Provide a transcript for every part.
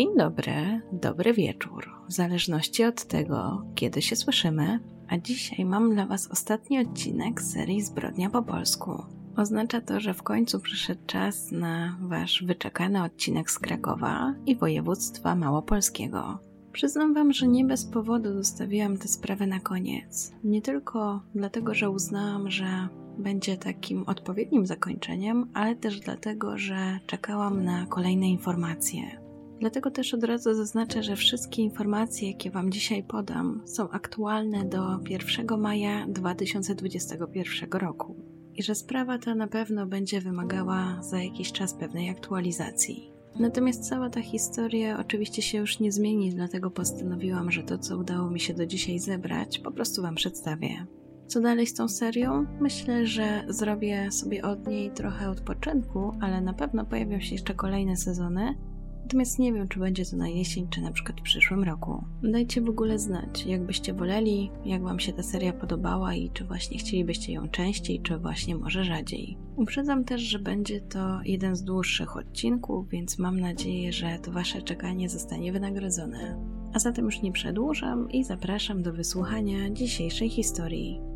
Dzień dobry, dobry wieczór, w zależności od tego, kiedy się słyszymy, a dzisiaj mam dla Was ostatni odcinek serii Zbrodnia po polsku. Oznacza to, że w końcu przyszedł czas na Wasz wyczekany odcinek z Krakowa i województwa małopolskiego. Przyznam Wam, że nie bez powodu zostawiłam tę sprawę na koniec. Nie tylko dlatego, że uznałam, że będzie takim odpowiednim zakończeniem, ale też dlatego, że czekałam na kolejne informacje. Dlatego też od razu zaznaczę, że wszystkie informacje, jakie Wam dzisiaj podam, są aktualne do 1 maja 2021 roku i że sprawa ta na pewno będzie wymagała za jakiś czas pewnej aktualizacji. Natomiast cała ta historia oczywiście się już nie zmieni, dlatego postanowiłam, że to, co udało mi się do dzisiaj zebrać, po prostu Wam przedstawię. Co dalej z tą serią? Myślę, że zrobię sobie od niej trochę odpoczynku, ale na pewno pojawią się jeszcze kolejne sezony, Natomiast nie wiem, czy będzie to na jesień, czy na przykład w przyszłym roku. Dajcie w ogóle znać, jakbyście woleli, jak Wam się ta seria podobała i czy właśnie chcielibyście ją częściej, czy właśnie może rzadziej. Uprzedzam też, że będzie to jeden z dłuższych odcinków, więc mam nadzieję, że to Wasze czekanie zostanie wynagrodzone. A zatem już nie przedłużam i zapraszam do wysłuchania dzisiejszej historii.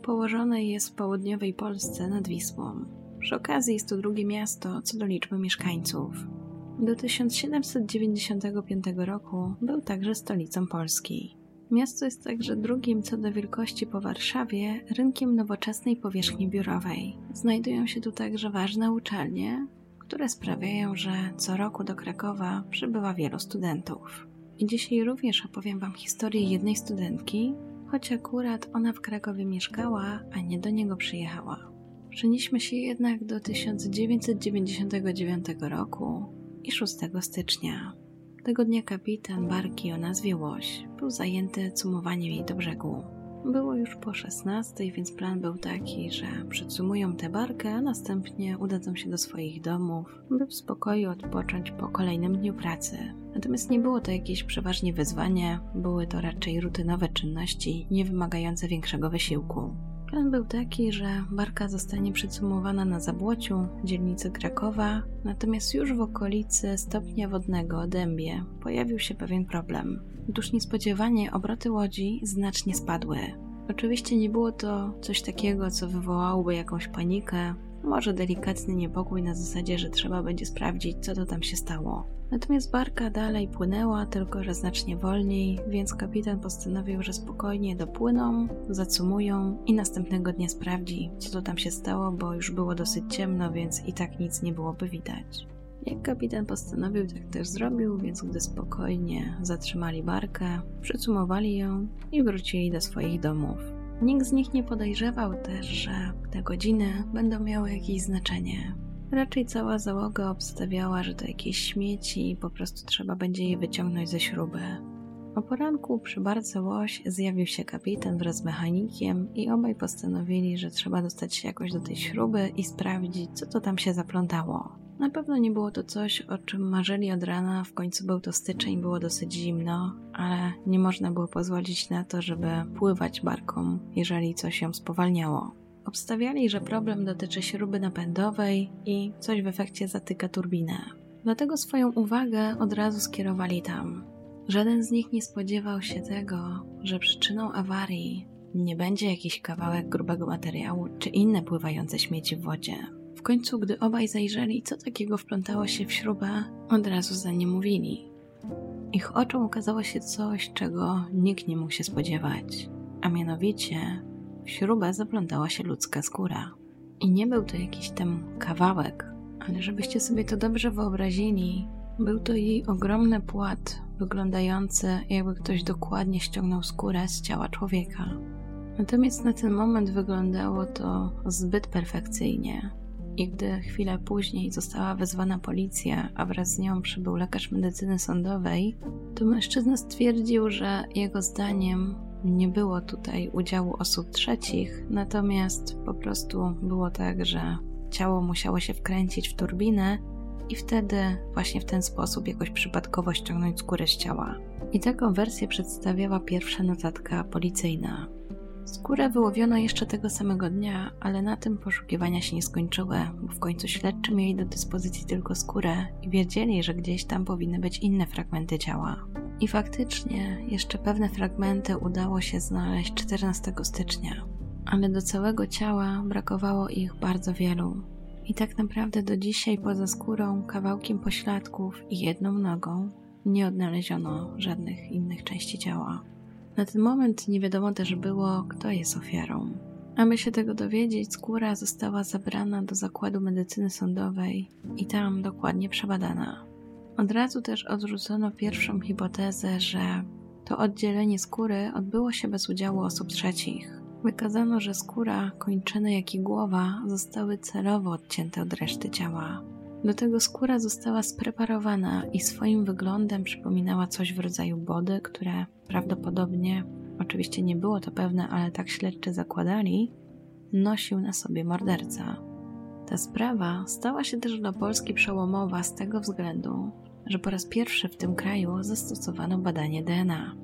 Kraków położony jest w południowej Polsce nad Wisłą. Przy okazji jest to drugie miasto co do liczby mieszkańców. Do 1795 roku był także stolicą Polski. Miasto jest także drugim co do wielkości po Warszawie rynkiem nowoczesnej powierzchni biurowej. Znajdują się tu także ważne uczelnie, które sprawiają, że co roku do Krakowa przybywa wielu studentów. I dzisiaj również opowiem Wam historię jednej studentki, choć akurat ona w Krakowie mieszkała, a nie do niego przyjechała. Przenieśmy się jednak do 1999 roku i 6 stycznia. Tego dnia kapitan barki o nazwie Łoś był zajęty cumowaniem jej do brzegu. Było już po 16, więc plan był taki, że przycumują tę barkę, a następnie udadzą się do swoich domów, by w spokoju odpocząć po kolejnym dniu pracy. Natomiast nie było to jakieś przeważnie wyzwanie, były to raczej rutynowe czynności, nie wymagające większego wysiłku. Plan był taki, że barka zostanie przycumowana na Zabłociu, dzielnicy Krakowa, natomiast już w okolicy stopnia wodnego Dębie pojawił się pewien problem. Otóż niespodziewanie obroty łodzi znacznie spadły. Oczywiście nie było to coś takiego, co wywołałoby jakąś panikę, może delikatny niepokój na zasadzie, że trzeba będzie sprawdzić, co to tam się stało. Natomiast barka dalej płynęła, tylko że znacznie wolniej, więc kapitan postanowił, że spokojnie dopłyną, zacumują i następnego dnia sprawdzi, co to tam się stało, bo już było dosyć ciemno, więc i tak nic nie byłoby widać. Jak kapitan postanowił, tak też zrobił, więc gdy spokojnie zatrzymali barkę, przycumowali ją i wrócili do swoich domów. Nikt z nich nie podejrzewał też, że te godziny będą miały jakieś znaczenie. Raczej cała załoga obstawiała, że to jakieś śmieci i po prostu trzeba będzie je wyciągnąć ze śruby. O poranku przy barce łoś zjawił się kapitan wraz z mechanikiem i obaj postanowili, że trzeba dostać się jakoś do tej śruby i sprawdzić, co to tam się zaplątało. Na pewno nie było to coś, o czym marzyli od rana, w końcu był to styczeń, było dosyć zimno, ale nie można było pozwolić na to, żeby pływać barką, jeżeli coś ją spowalniało. Obstawiali, że problem dotyczy śruby napędowej i coś w efekcie zatyka turbinę. Dlatego swoją uwagę od razu skierowali tam. Żaden z nich nie spodziewał się tego, że przyczyną awarii nie będzie jakiś kawałek grubego materiału czy inne pływające śmieci w wodzie. W końcu, gdy obaj zajrzeli, co takiego wplątało się w śrubę, od razu za nie mówili. Ich oczom ukazało się coś, czego nikt nie mógł się spodziewać, a mianowicie śrubę zaplątała się ludzka skóra. I nie był to jakiś tam kawałek, ale żebyście sobie to dobrze wyobrazili, był to jej ogromny płat, wyglądający jakby ktoś dokładnie ściągnął skórę z ciała człowieka. Natomiast na ten moment wyglądało to zbyt perfekcyjnie. I gdy chwilę później została wezwana policja, a wraz z nią przybył lekarz medycyny sądowej, to mężczyzna stwierdził, że jego zdaniem nie było tutaj udziału osób trzecich, natomiast po prostu było tak, że ciało musiało się wkręcić w turbinę i wtedy właśnie w ten sposób jakoś przypadkowo ściągnąć skórę z ciała. I taką wersję przedstawiała pierwsza notatka policyjna. Skórę wyłowiono jeszcze tego samego dnia, ale na tym poszukiwania się nie skończyły, bo w końcu śledczy mieli do dyspozycji tylko skórę i wiedzieli, że gdzieś tam powinny być inne fragmenty ciała. I faktycznie jeszcze pewne fragmenty udało się znaleźć 14 stycznia, ale do całego ciała brakowało ich bardzo wielu. I tak naprawdę do dzisiaj poza skórą, kawałkiem pośladków i jedną nogą nie odnaleziono żadnych innych części ciała. Na ten moment nie wiadomo też było, kto jest ofiarą. Aby się tego dowiedzieć, skóra została zabrana do zakładu medycyny sądowej i tam dokładnie przebadana. Od razu też odrzucono pierwszą hipotezę, że to oddzielenie skóry odbyło się bez udziału osób trzecich. Wykazano, że skóra, kończyny, jak i głowa zostały celowo odcięte od reszty ciała. Do tego skóra została spreparowana i swoim wyglądem przypominała coś w rodzaju body, które prawdopodobnie, oczywiście nie było to pewne, ale tak śledczy zakładali, nosił na sobie morderca. Ta sprawa stała się też dla Polski przełomowa z tego względu, że po raz pierwszy w tym kraju zastosowano badanie DNA.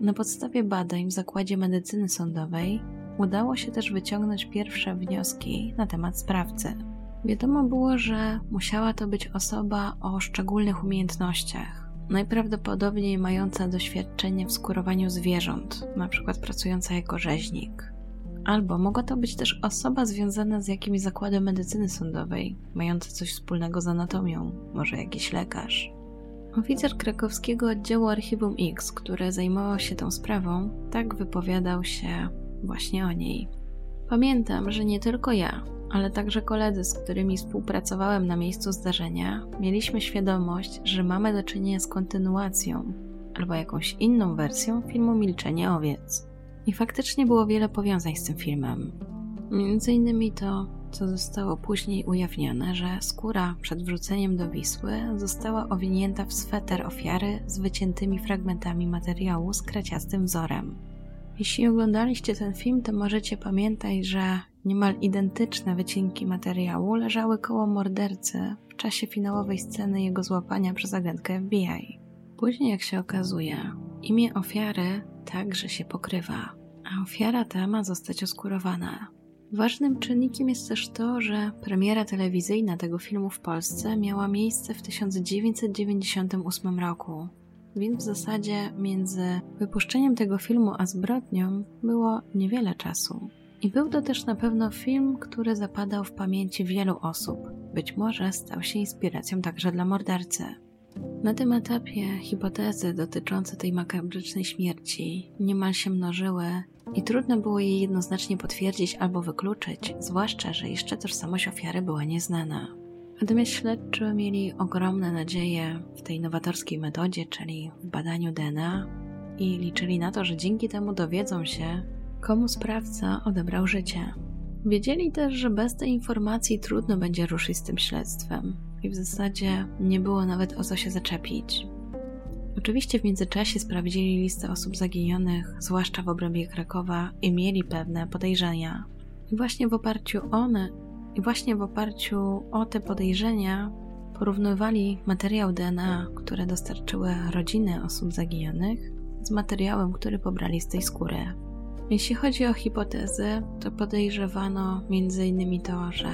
Na podstawie badań w Zakładzie Medycyny Sądowej udało się też wyciągnąć pierwsze wnioski na temat sprawcy. Wiadomo było, że musiała to być osoba o szczególnych umiejętnościach, najprawdopodobniej mająca doświadczenie w skurowaniu zwierząt, np. pracująca jako rzeźnik. Albo mogła to być też osoba związana z jakimś zakładem medycyny sądowej, mająca coś wspólnego z anatomią, może jakiś lekarz. Oficer krakowskiego oddziału Archiwum X, który zajmował się tą sprawą, tak wypowiadał się właśnie o niej. Pamiętam, że nie tylko ja, ale także koledzy, z którymi współpracowałem na miejscu zdarzenia, mieliśmy świadomość, że mamy do czynienia z kontynuacją albo jakąś inną wersją filmu Milczenie owiec. I faktycznie było wiele powiązań z tym filmem. Między innymi to, co zostało później ujawnione, że skóra przed wrzuceniem do Wisły została owinięta w sweter ofiary z wyciętymi fragmentami materiału z kraciastym wzorem. Jeśli oglądaliście ten film, to możecie pamiętać, że niemal identyczne wycinki materiału leżały koło mordercy w czasie finałowej sceny jego złapania przez agentkę FBI. Później, jak się okazuje, imię ofiary także się pokrywa, a ofiara ta ma zostać oskurowana. Ważnym czynnikiem jest też to, że premiera telewizyjna tego filmu w Polsce miała miejsce w 1998 roku, więc w zasadzie między wypuszczeniem tego filmu a zbrodnią było niewiele czasu. I był to też na pewno film, który zapadał w pamięci wielu osób. Być może stał się inspiracją także dla mordercy. Na tym etapie hipotezy dotyczące tej makabrycznej śmierci niemal się mnożyły i trudno było jej jednoznacznie potwierdzić albo wykluczyć, zwłaszcza, że jeszcze tożsamość ofiary była nieznana. Natomiast śledczy mieli ogromne nadzieje w tej nowatorskiej metodzie, czyli w badaniu DNA i liczyli na to, że dzięki temu dowiedzą się, komu sprawca odebrał życie. Wiedzieli też, że bez tej informacji trudno będzie ruszyć z tym śledztwem i w zasadzie nie było nawet o co się zaczepić. Oczywiście w międzyczasie sprawdzili listę osób zaginionych, zwłaszcza w obrębie Krakowa, i mieli pewne podejrzenia. I właśnie w oparciu one, i właśnie w oparciu o te podejrzenia porównywali materiał DNA, które dostarczyły rodziny osób zaginionych, z materiałem, który pobrali z tej skóry. Jeśli chodzi o hipotezy, to podejrzewano m.in. to, że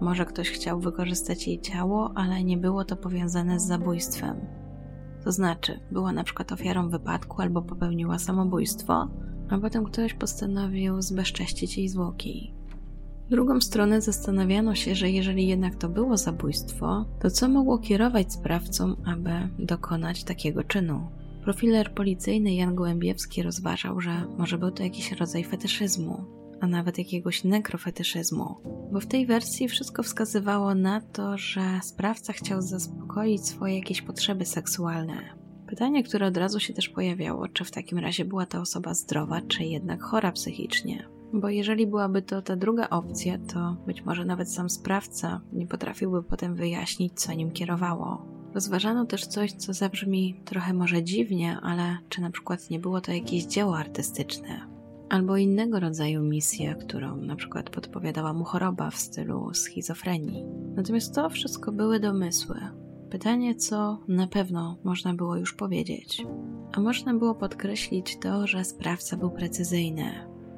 może ktoś chciał wykorzystać jej ciało, ale nie było to powiązane z zabójstwem. To znaczy, była na przykład ofiarą wypadku albo popełniła samobójstwo, a potem ktoś postanowił zbezcześcić jej zwłoki. Drugą stronę zastanawiano się, że jeżeli jednak to było zabójstwo, to co mogło kierować sprawcą, aby dokonać takiego czynu? Profiler policyjny Jan Gołębiewski rozważał, że może był to jakiś rodzaj fetyszyzmu, a nawet jakiegoś nekrofetyszyzmu, bo w tej wersji wszystko wskazywało na to, że sprawca chciał zaspokoić swoje jakieś potrzeby seksualne. Pytanie, które od razu się też pojawiało, czy w takim razie była ta osoba zdrowa, czy jednak chora psychicznie. Bo jeżeli byłaby to ta druga opcja, to być może nawet sam sprawca nie potrafiłby potem wyjaśnić, co nim kierowało. Rozważano też coś, co zabrzmi trochę może dziwnie, ale czy na przykład nie było to jakieś dzieło artystyczne? Albo innego rodzaju misję, którą na przykład podpowiadała mu choroba w stylu schizofrenii. Natomiast to wszystko były domysły. Pytanie, co na pewno można było już powiedzieć. A można było podkreślić to, że sprawca był precyzyjny.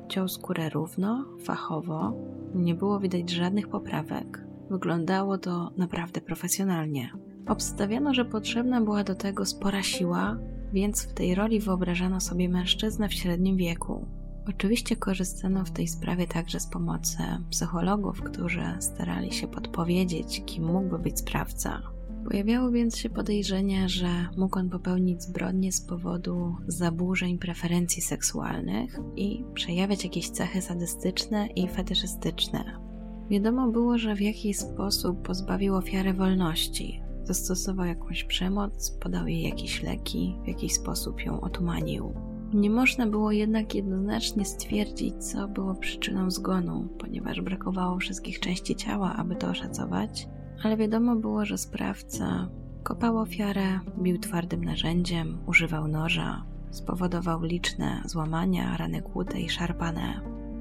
Ciął skórę równo, fachowo, nie było widać żadnych poprawek. Wyglądało to naprawdę profesjonalnie. Obstawiano, że potrzebna była do tego spora siła, więc w tej roli wyobrażano sobie mężczyznę w średnim wieku. Oczywiście korzystano w tej sprawie także z pomocy psychologów, którzy starali się podpowiedzieć, kim mógłby być sprawca. Pojawiało więc się podejrzenie, że mógł on popełnić zbrodnie z powodu zaburzeń preferencji seksualnych i przejawiać jakieś cechy sadystyczne i fetyszystyczne. Wiadomo było, że w jakiś sposób pozbawił ofiarę wolności, zastosował jakąś przemoc, podał jej jakieś leki, w jakiś sposób ją otumanił. Nie można było jednak jednoznacznie stwierdzić, co było przyczyną zgonu, ponieważ brakowało wszystkich części ciała, aby to oszacować, ale wiadomo było, że sprawca kopał ofiarę, bił twardym narzędziem, używał noża, spowodował liczne złamania, rany kłute i szarpane.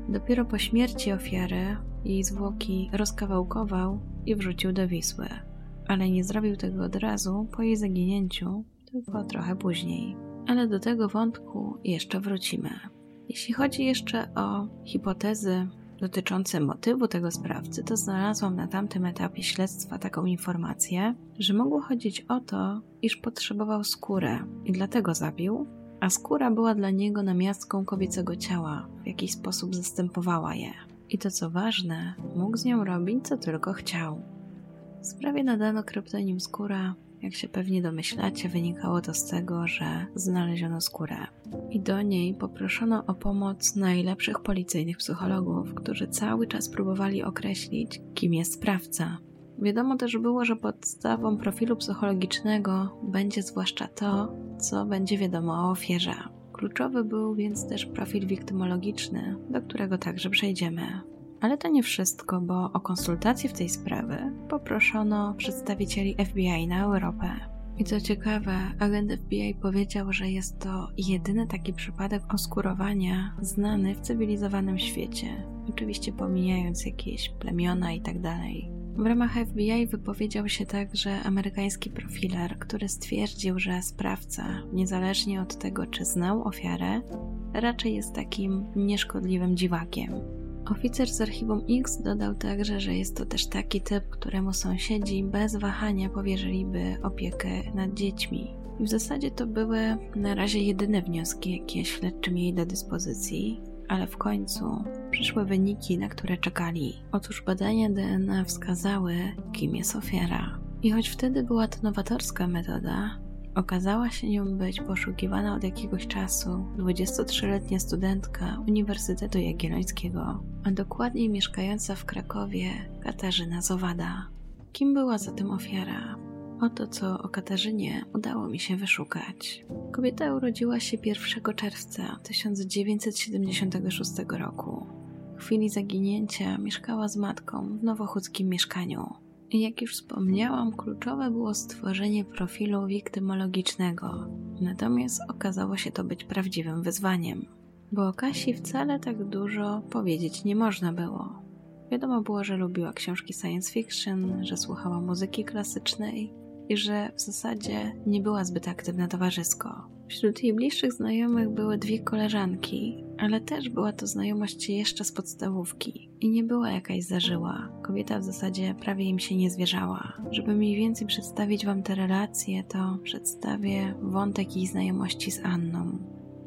Dopiero po śmierci ofiary jej zwłoki rozkawałkował i wrzucił do Wisły, ale nie zrobił tego od razu po jej zaginięciu, tylko trochę później. Ale do tego wątku jeszcze wrócimy. Jeśli chodzi jeszcze o hipotezy dotyczące motywu tego sprawcy, to znalazłam na tamtym etapie śledztwa taką informację, że mogło chodzić o to, iż potrzebował skórę i dlatego zabił, a skóra była dla niego namiastką kobiecego ciała, w jakiś sposób zastępowała je. I to co ważne, mógł z nią robić co tylko chciał. W sprawie nadano kryptonim skóra jak się pewnie domyślacie, wynikało to z tego, że znaleziono skórę. I do niej poproszono o pomoc najlepszych policyjnych psychologów, którzy cały czas próbowali określić, kim jest sprawca. Wiadomo też było, że podstawą profilu psychologicznego będzie zwłaszcza to, co będzie wiadomo o ofierze. Kluczowy był więc też profil wiktymologiczny, do którego także przejdziemy. Ale to nie wszystko, bo o konsultację w tej sprawie poproszono przedstawicieli FBI na Europę. I co ciekawe, agent FBI powiedział, że jest to jedyny taki przypadek oskurowania znany w cywilizowanym świecie. Oczywiście pomijając jakieś plemiona i tak. W ramach FBI wypowiedział się także amerykański profiler, który stwierdził, że sprawca, niezależnie od tego, czy znał ofiarę, raczej jest takim nieszkodliwym dziwakiem. Oficer z archiwum X dodał także, że jest to też taki typ, któremu sąsiedzi bez wahania powierzyliby opiekę nad dziećmi. I w zasadzie to były na razie jedyne wnioski, jakie śledczy mieli do dyspozycji, ale w końcu przyszły wyniki, na które czekali. Otóż badania DNA wskazały, kim jest ofiara. I choć wtedy była to nowatorska metoda, Okazała się nią być poszukiwana od jakiegoś czasu 23-letnia studentka Uniwersytetu Jagiellońskiego, a dokładniej mieszkająca w Krakowie Katarzyna Zowada. Kim była zatem ofiara? Oto co o Katarzynie udało mi się wyszukać. Kobieta urodziła się 1 czerwca 1976 roku. W chwili zaginięcia mieszkała z matką w nowochódzkim mieszkaniu. Jak już wspomniałam, kluczowe było stworzenie profilu wiktymologicznego, natomiast okazało się to być prawdziwym wyzwaniem, bo o Kasi wcale tak dużo powiedzieć nie można było. Wiadomo było, że lubiła książki science fiction, że słuchała muzyki klasycznej i że w zasadzie nie była zbyt aktywna towarzysko. Wśród jej bliższych znajomych były dwie koleżanki, ale też była to znajomość jeszcze z podstawówki i nie była jakaś zażyła. Kobieta w zasadzie prawie im się nie zwierzała. Żeby mniej więcej przedstawić wam te relacje, to przedstawię wątek jej znajomości z Anną.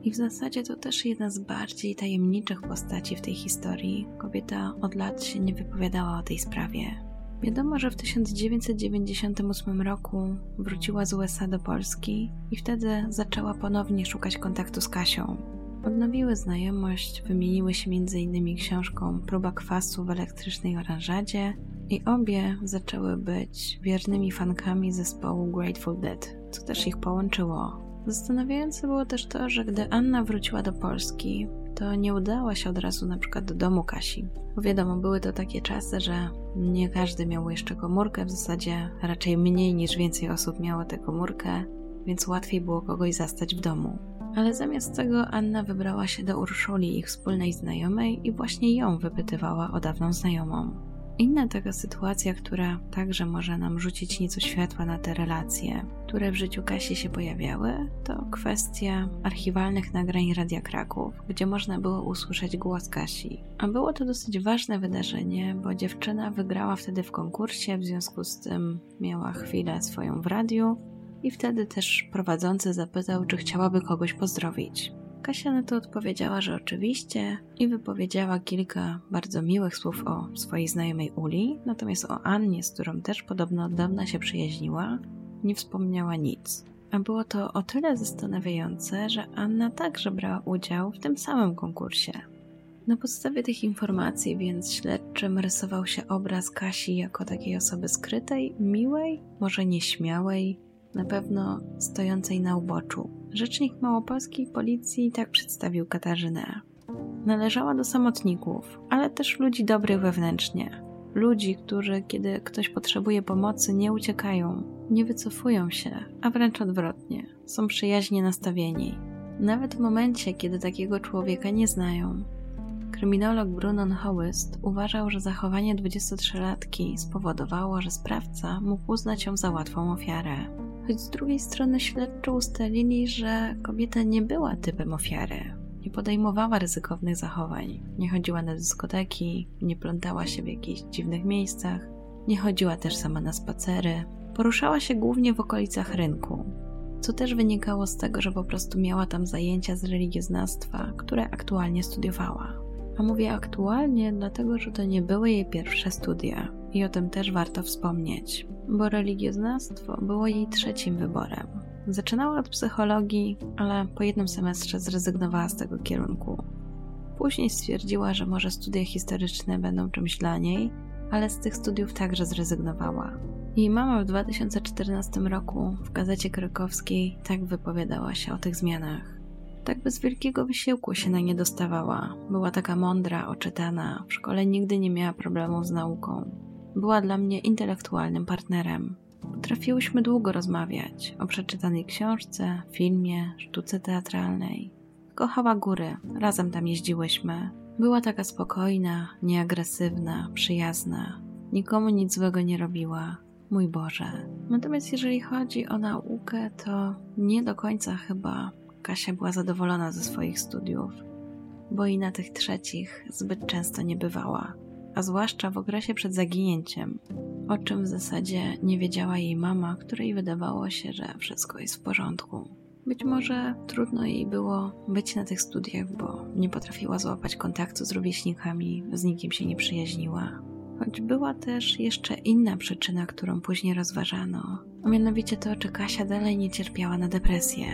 I w zasadzie to też jedna z bardziej tajemniczych postaci w tej historii. Kobieta od lat się nie wypowiadała o tej sprawie. Wiadomo, że w 1998 roku wróciła z USA do Polski i wtedy zaczęła ponownie szukać kontaktu z Kasią. Odnowiły znajomość, wymieniły się m.in. książką Próba kwasu w elektrycznej oranżadzie i obie zaczęły być wiernymi fankami zespołu Grateful Dead, co też ich połączyło. Zastanawiające było też to, że gdy Anna wróciła do Polski, to nie udała się od razu na przykład do domu Kasi. Bo wiadomo, były to takie czasy, że nie każdy miał jeszcze komórkę, w zasadzie raczej mniej niż więcej osób miało tę komórkę, więc łatwiej było kogoś zastać w domu. Ale zamiast tego Anna wybrała się do Urszuli, ich wspólnej znajomej, i właśnie ją wypytywała o dawną znajomą. Inna taka sytuacja, która także może nam rzucić nieco światła na te relacje, które w życiu Kasi się pojawiały, to kwestia archiwalnych nagrań Radia Kraków, gdzie można było usłyszeć głos Kasi. A było to dosyć ważne wydarzenie, bo dziewczyna wygrała wtedy w konkursie, w związku z tym miała chwilę swoją w radiu i wtedy też prowadzący zapytał, czy chciałaby kogoś pozdrowić. Kasia na to odpowiedziała, że oczywiście i wypowiedziała kilka bardzo miłych słów o swojej znajomej Uli, natomiast o Annie, z którą też podobno od dawna się przyjaźniła, nie wspomniała nic. A było to o tyle zastanawiające, że Anna także brała udział w tym samym konkursie. Na podstawie tych informacji więc śledczym rysował się obraz Kasi jako takiej osoby skrytej, miłej, może nieśmiałej, na pewno stojącej na uboczu. Rzecznik małopolskiej policji tak przedstawił Katarzynę. Należała do samotników, ale też ludzi dobrych wewnętrznie. Ludzi, którzy, kiedy ktoś potrzebuje pomocy, nie uciekają, nie wycofują się, a wręcz odwrotnie, są przyjaźnie nastawieni. Nawet w momencie, kiedy takiego człowieka nie znają. Kryminolog Brunon Hołyst uważał, że zachowanie 23-latki spowodowało, że sprawca mógł uznać ją za łatwą ofiarę choć z drugiej strony śledczy ustalili, że kobieta nie była typem ofiary. Nie podejmowała ryzykownych zachowań, nie chodziła na dyskoteki, nie plątała się w jakichś dziwnych miejscach, nie chodziła też sama na spacery, poruszała się głównie w okolicach rynku, co też wynikało z tego, że po prostu miała tam zajęcia z religioznawstwa, które aktualnie studiowała. A mówię aktualnie, dlatego że to nie były jej pierwsze studia i o tym też warto wspomnieć bo religioznawstwo było jej trzecim wyborem. Zaczynała od psychologii, ale po jednym semestrze zrezygnowała z tego kierunku. Później stwierdziła, że może studia historyczne będą czymś dla niej, ale z tych studiów także zrezygnowała. Jej mama w 2014 roku w gazecie krakowskiej tak wypowiadała się o tych zmianach. Tak bez wielkiego wysiłku się na nie dostawała. Była taka mądra, oczytana, w szkole nigdy nie miała problemów z nauką była dla mnie intelektualnym partnerem. Potrafiłyśmy długo rozmawiać o przeczytanej książce, filmie, sztuce teatralnej. Kochała góry, razem tam jeździłyśmy. Była taka spokojna, nieagresywna, przyjazna. Nikomu nic złego nie robiła. Mój Boże. Natomiast jeżeli chodzi o naukę, to nie do końca chyba Kasia była zadowolona ze swoich studiów, bo i na tych trzecich zbyt często nie bywała a zwłaszcza w okresie przed zaginięciem, o czym w zasadzie nie wiedziała jej mama, której wydawało się, że wszystko jest w porządku. Być może trudno jej było być na tych studiach, bo nie potrafiła złapać kontaktu z rówieśnikami, z nikim się nie przyjaźniła. Choć była też jeszcze inna przyczyna, którą później rozważano, a mianowicie to, czy Kasia dalej nie cierpiała na depresję.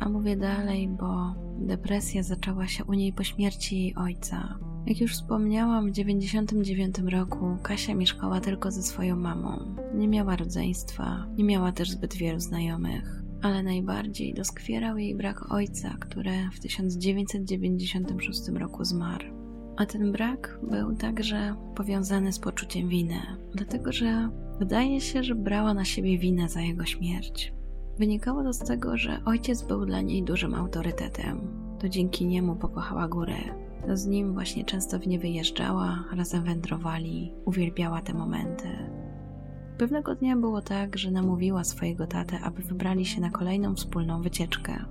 A mówię dalej, bo depresja zaczęła się u niej po śmierci jej ojca, jak już wspomniałam, w 1999 roku Kasia mieszkała tylko ze swoją mamą. Nie miała rodzeństwa, nie miała też zbyt wielu znajomych, ale najbardziej doskwierał jej brak ojca, który w 1996 roku zmarł. A ten brak był także powiązany z poczuciem winy, dlatego że wydaje się, że brała na siebie winę za jego śmierć. Wynikało to z tego, że ojciec był dla niej dużym autorytetem. To dzięki niemu pokochała górę, z nim właśnie często w nie wyjeżdżała, razem wędrowali, uwielbiała te momenty. Pewnego dnia było tak, że namówiła swojego tatę, aby wybrali się na kolejną wspólną wycieczkę.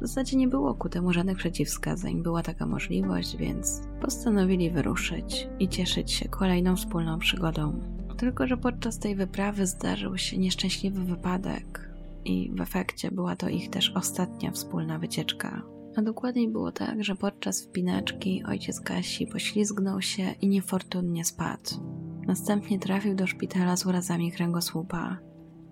W zasadzie nie było ku temu żadnych przeciwwskazań, była taka możliwość, więc postanowili wyruszyć i cieszyć się kolejną wspólną przygodą. Tylko, że podczas tej wyprawy zdarzył się nieszczęśliwy wypadek i w efekcie była to ich też ostatnia wspólna wycieczka. A dokładniej było tak, że podczas wpinaczki ojciec Kasi poślizgnął się i niefortunnie spadł. Następnie trafił do szpitala z urazami kręgosłupa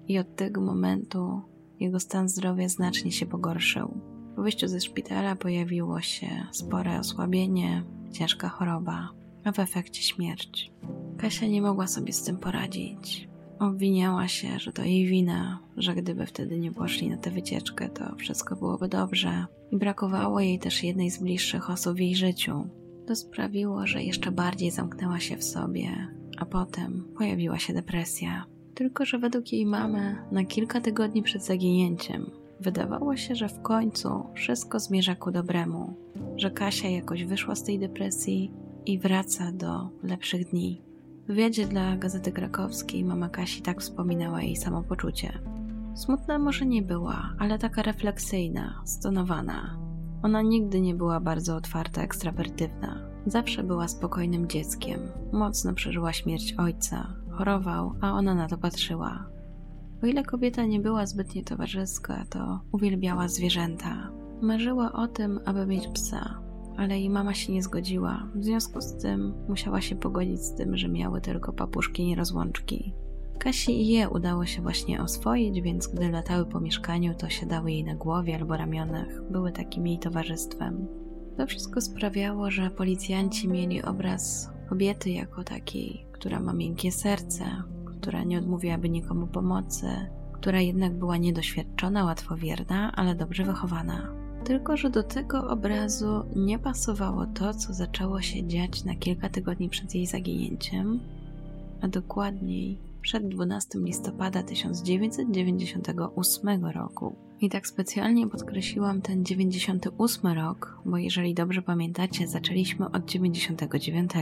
i od tego momentu jego stan zdrowia znacznie się pogorszył. Po wyjściu ze szpitala pojawiło się spore osłabienie, ciężka choroba, a w efekcie śmierć. Kasia nie mogła sobie z tym poradzić. Obwiniała się, że to jej wina, że gdyby wtedy nie poszli na tę wycieczkę, to wszystko byłoby dobrze. I brakowało jej też jednej z bliższych osób w jej życiu. To sprawiło, że jeszcze bardziej zamknęła się w sobie, a potem pojawiła się depresja. Tylko, że według jej mamy, na kilka tygodni przed zaginięciem, wydawało się, że w końcu wszystko zmierza ku dobremu, że Kasia jakoś wyszła z tej depresji i wraca do lepszych dni. W wywiadzie dla Gazety Krakowskiej mama Kasi tak wspominała jej samopoczucie. Smutna może nie była, ale taka refleksyjna, stonowana. Ona nigdy nie była bardzo otwarta, ekstrawertywna. Zawsze była spokojnym dzieckiem. Mocno przeżyła śmierć ojca. Chorował, a ona na to patrzyła. O ile kobieta nie była zbytnio towarzyska, to uwielbiała zwierzęta. Marzyła o tym, aby mieć psa, ale jej mama się nie zgodziła. W związku z tym musiała się pogodzić z tym, że miały tylko papuszki nierozłączki. Kasi i je udało się właśnie oswoić, więc gdy latały po mieszkaniu, to siadały jej na głowie albo ramionach, były takim jej towarzystwem. To wszystko sprawiało, że policjanci mieli obraz kobiety jako takiej, która ma miękkie serce, która nie odmówiłaby nikomu pomocy, która jednak była niedoświadczona, łatwowierna, ale dobrze wychowana. Tylko, że do tego obrazu nie pasowało to, co zaczęło się dziać na kilka tygodni przed jej zaginięciem, a dokładniej przed 12 listopada 1998 roku. I tak specjalnie podkreśliłam ten 98 rok, bo jeżeli dobrze pamiętacie, zaczęliśmy od 99.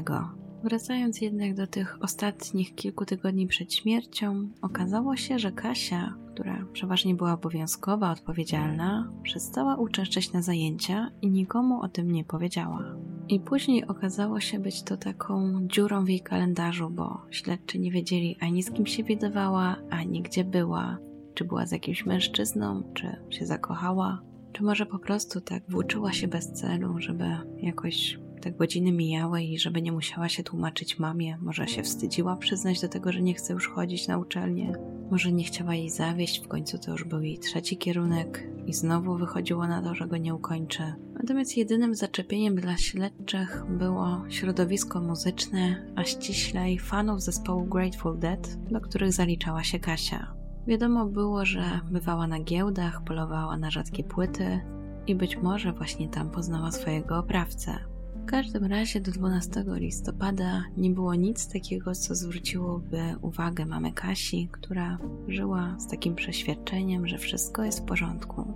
Wracając jednak do tych ostatnich kilku tygodni przed śmiercią, okazało się, że Kasia, która przeważnie była obowiązkowa, odpowiedzialna, przestała uczęszczać na zajęcia i nikomu o tym nie powiedziała. I później okazało się być to taką dziurą w jej kalendarzu, bo śledczy nie wiedzieli ani z kim się widywała, ani gdzie była, czy była z jakimś mężczyzną, czy się zakochała, czy może po prostu tak włóczyła się bez celu, żeby jakoś te godziny mijały i żeby nie musiała się tłumaczyć mamie, może się wstydziła przyznać do tego, że nie chce już chodzić na uczelnię, może nie chciała jej zawieść, w końcu to już był jej trzeci kierunek i znowu wychodziło na to, że go nie ukończy. Natomiast jedynym zaczepieniem dla śledczych było środowisko muzyczne, a ściślej fanów zespołu Grateful Dead, do których zaliczała się Kasia. Wiadomo było, że bywała na giełdach, polowała na rzadkie płyty i być może właśnie tam poznała swojego oprawcę. W każdym razie do 12 listopada nie było nic takiego, co zwróciłoby uwagę mamy Kasi, która żyła z takim przeświadczeniem, że wszystko jest w porządku.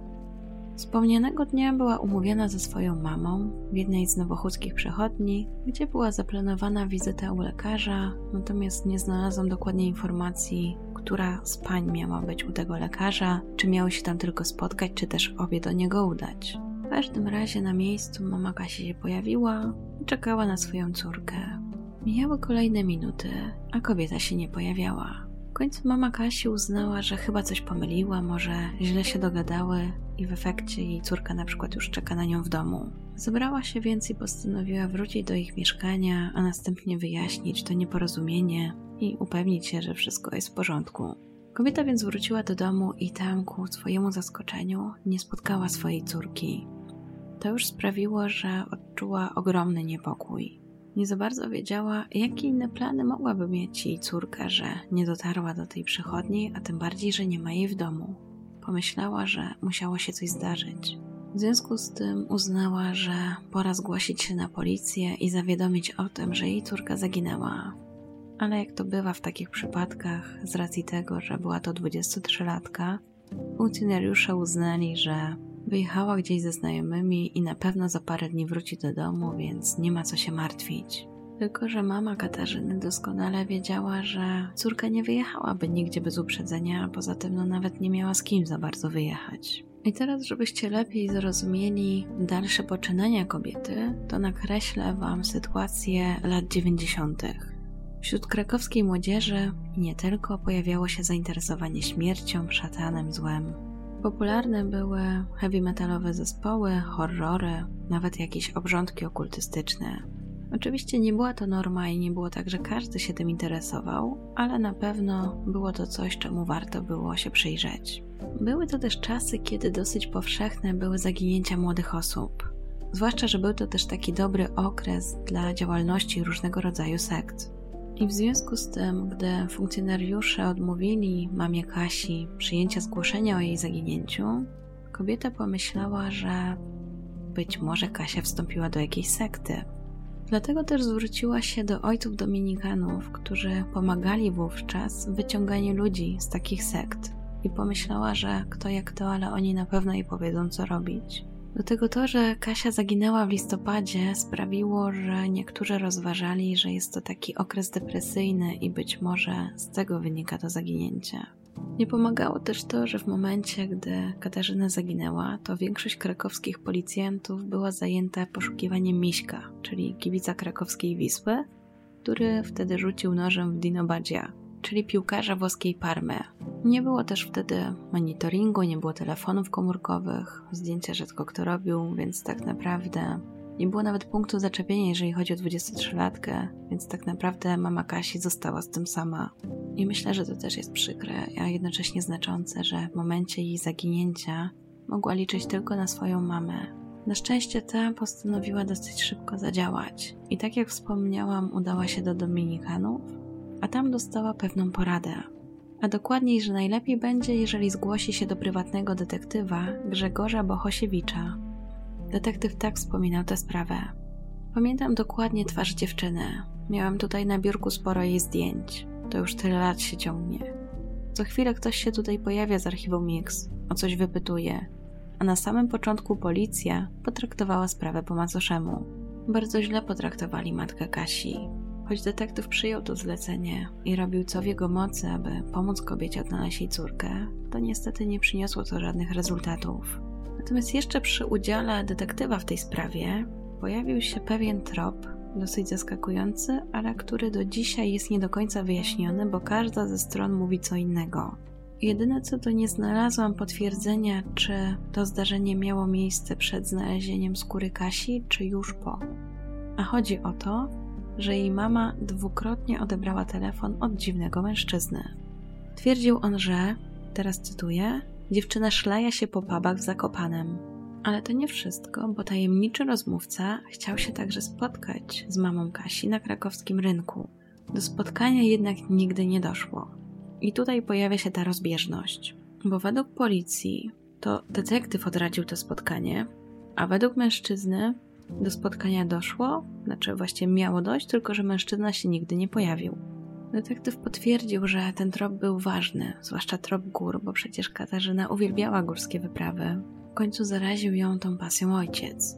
Wspomnianego dnia była umówiona ze swoją mamą w jednej z nowochódzkich przechodni, gdzie była zaplanowana wizyta u lekarza, natomiast nie znalazłam dokładnie informacji, która z pań miała być u tego lekarza, czy miały się tam tylko spotkać, czy też obie do niego udać. W każdym razie na miejscu mama Kasi się pojawiła i czekała na swoją córkę. Mijały kolejne minuty, a kobieta się nie pojawiała. W końcu mama Kasi uznała, że chyba coś pomyliła, może źle się dogadały i w efekcie jej córka na przykład już czeka na nią w domu. Zebrała się więc i postanowiła wrócić do ich mieszkania, a następnie wyjaśnić to nieporozumienie i upewnić się, że wszystko jest w porządku. Kobieta więc wróciła do domu i tam ku swojemu zaskoczeniu nie spotkała swojej córki. To już sprawiło, że odczuła ogromny niepokój. Nie za bardzo wiedziała, jakie inne plany mogłaby mieć jej córka, że nie dotarła do tej przychodni, a tym bardziej, że nie ma jej w domu. Pomyślała, że musiało się coś zdarzyć. W związku z tym uznała, że pora zgłosić się na policję i zawiadomić o tym, że jej córka zaginęła. Ale jak to bywa w takich przypadkach, z racji tego, że była to 23-latka, funkcjonariusze uznali, że wyjechała gdzieś ze znajomymi i na pewno za parę dni wróci do domu, więc nie ma co się martwić. Tylko, że mama Katarzyny doskonale wiedziała, że córka nie wyjechałaby nigdzie bez uprzedzenia, a poza tym no nawet nie miała z kim za bardzo wyjechać. I teraz, żebyście lepiej zrozumieli dalsze poczynania kobiety, to nakreślę Wam sytuację lat 90. Wśród krakowskiej młodzieży nie tylko pojawiało się zainteresowanie śmiercią, szatanem, złem. Popularne były heavy metalowe zespoły, horrory, nawet jakieś obrządki okultystyczne. Oczywiście nie była to norma i nie było tak, że każdy się tym interesował, ale na pewno było to coś, czemu warto było się przyjrzeć. Były to też czasy, kiedy dosyć powszechne były zaginięcia młodych osób. Zwłaszcza, że był to też taki dobry okres dla działalności różnego rodzaju sekt. I w związku z tym, gdy funkcjonariusze odmówili mamie Kasi przyjęcia zgłoszenia o jej zaginięciu, kobieta pomyślała, że być może Kasia wstąpiła do jakiejś sekty. Dlatego też zwróciła się do ojców dominikanów, którzy pomagali wówczas w wyciąganiu ludzi z takich sekt. i pomyślała, że kto jak to, ale oni na pewno jej powiedzą, co robić. Do tego to, że Kasia zaginęła w listopadzie, sprawiło, że niektórzy rozważali, że jest to taki okres depresyjny i być może z tego wynika to zaginięcie. Nie pomagało też to, że w momencie, gdy Katarzyna zaginęła, to większość krakowskich policjantów była zajęta poszukiwaniem Miśka, czyli kibica krakowskiej Wisły, który wtedy rzucił nożem w Dino Badzia, czyli piłkarza włoskiej Parmy. Nie było też wtedy monitoringu, nie było telefonów komórkowych, zdjęcia rzadko kto robił, więc tak naprawdę nie było nawet punktu zaczepienia, jeżeli chodzi o 23-latkę, więc tak naprawdę mama Kasi została z tym sama. I myślę, że to też jest przykre, a jednocześnie znaczące, że w momencie jej zaginięcia mogła liczyć tylko na swoją mamę. Na szczęście ta postanowiła dosyć szybko zadziałać i tak jak wspomniałam, udała się do Dominikanów, a tam dostała pewną poradę. A dokładniej, że najlepiej będzie, jeżeli zgłosi się do prywatnego detektywa Grzegorza Bohosiewicza. Detektyw tak wspominał tę sprawę. Pamiętam dokładnie twarz dziewczyny. Miałam tutaj na biurku sporo jej zdjęć. To już tyle lat się ciągnie. Co chwilę ktoś się tutaj pojawia z archiwum Mix, o coś wypytuje, a na samym początku policja potraktowała sprawę po macoszemu. Bardzo źle potraktowali matkę Kasi. Choć detektyw przyjął to zlecenie i robił co w jego mocy, aby pomóc kobiecie odnaleźć jej córkę, to niestety nie przyniosło to żadnych rezultatów. Natomiast jeszcze przy udziale detektywa w tej sprawie pojawił się pewien trop, dosyć zaskakujący, ale który do dzisiaj jest nie do końca wyjaśniony, bo każda ze stron mówi co innego. Jedyne co to nie znalazłam potwierdzenia, czy to zdarzenie miało miejsce przed znalezieniem skóry Kasi, czy już po. A chodzi o to, że jej mama dwukrotnie odebrała telefon od dziwnego mężczyzny. Twierdził on, że, teraz cytuję, dziewczyna szlaja się po pubach w Zakopanem. Ale to nie wszystko, bo tajemniczy rozmówca chciał się także spotkać z mamą Kasi na krakowskim rynku. Do spotkania jednak nigdy nie doszło. I tutaj pojawia się ta rozbieżność, bo według policji to detektyw odradził to spotkanie, a według mężczyzny do spotkania doszło, znaczy właściwie miało dojść, tylko że mężczyzna się nigdy nie pojawił. Detektyw potwierdził, że ten trop był ważny, zwłaszcza trop gór, bo przecież Katarzyna uwielbiała górskie wyprawy. W końcu zaraził ją tą pasją ojciec.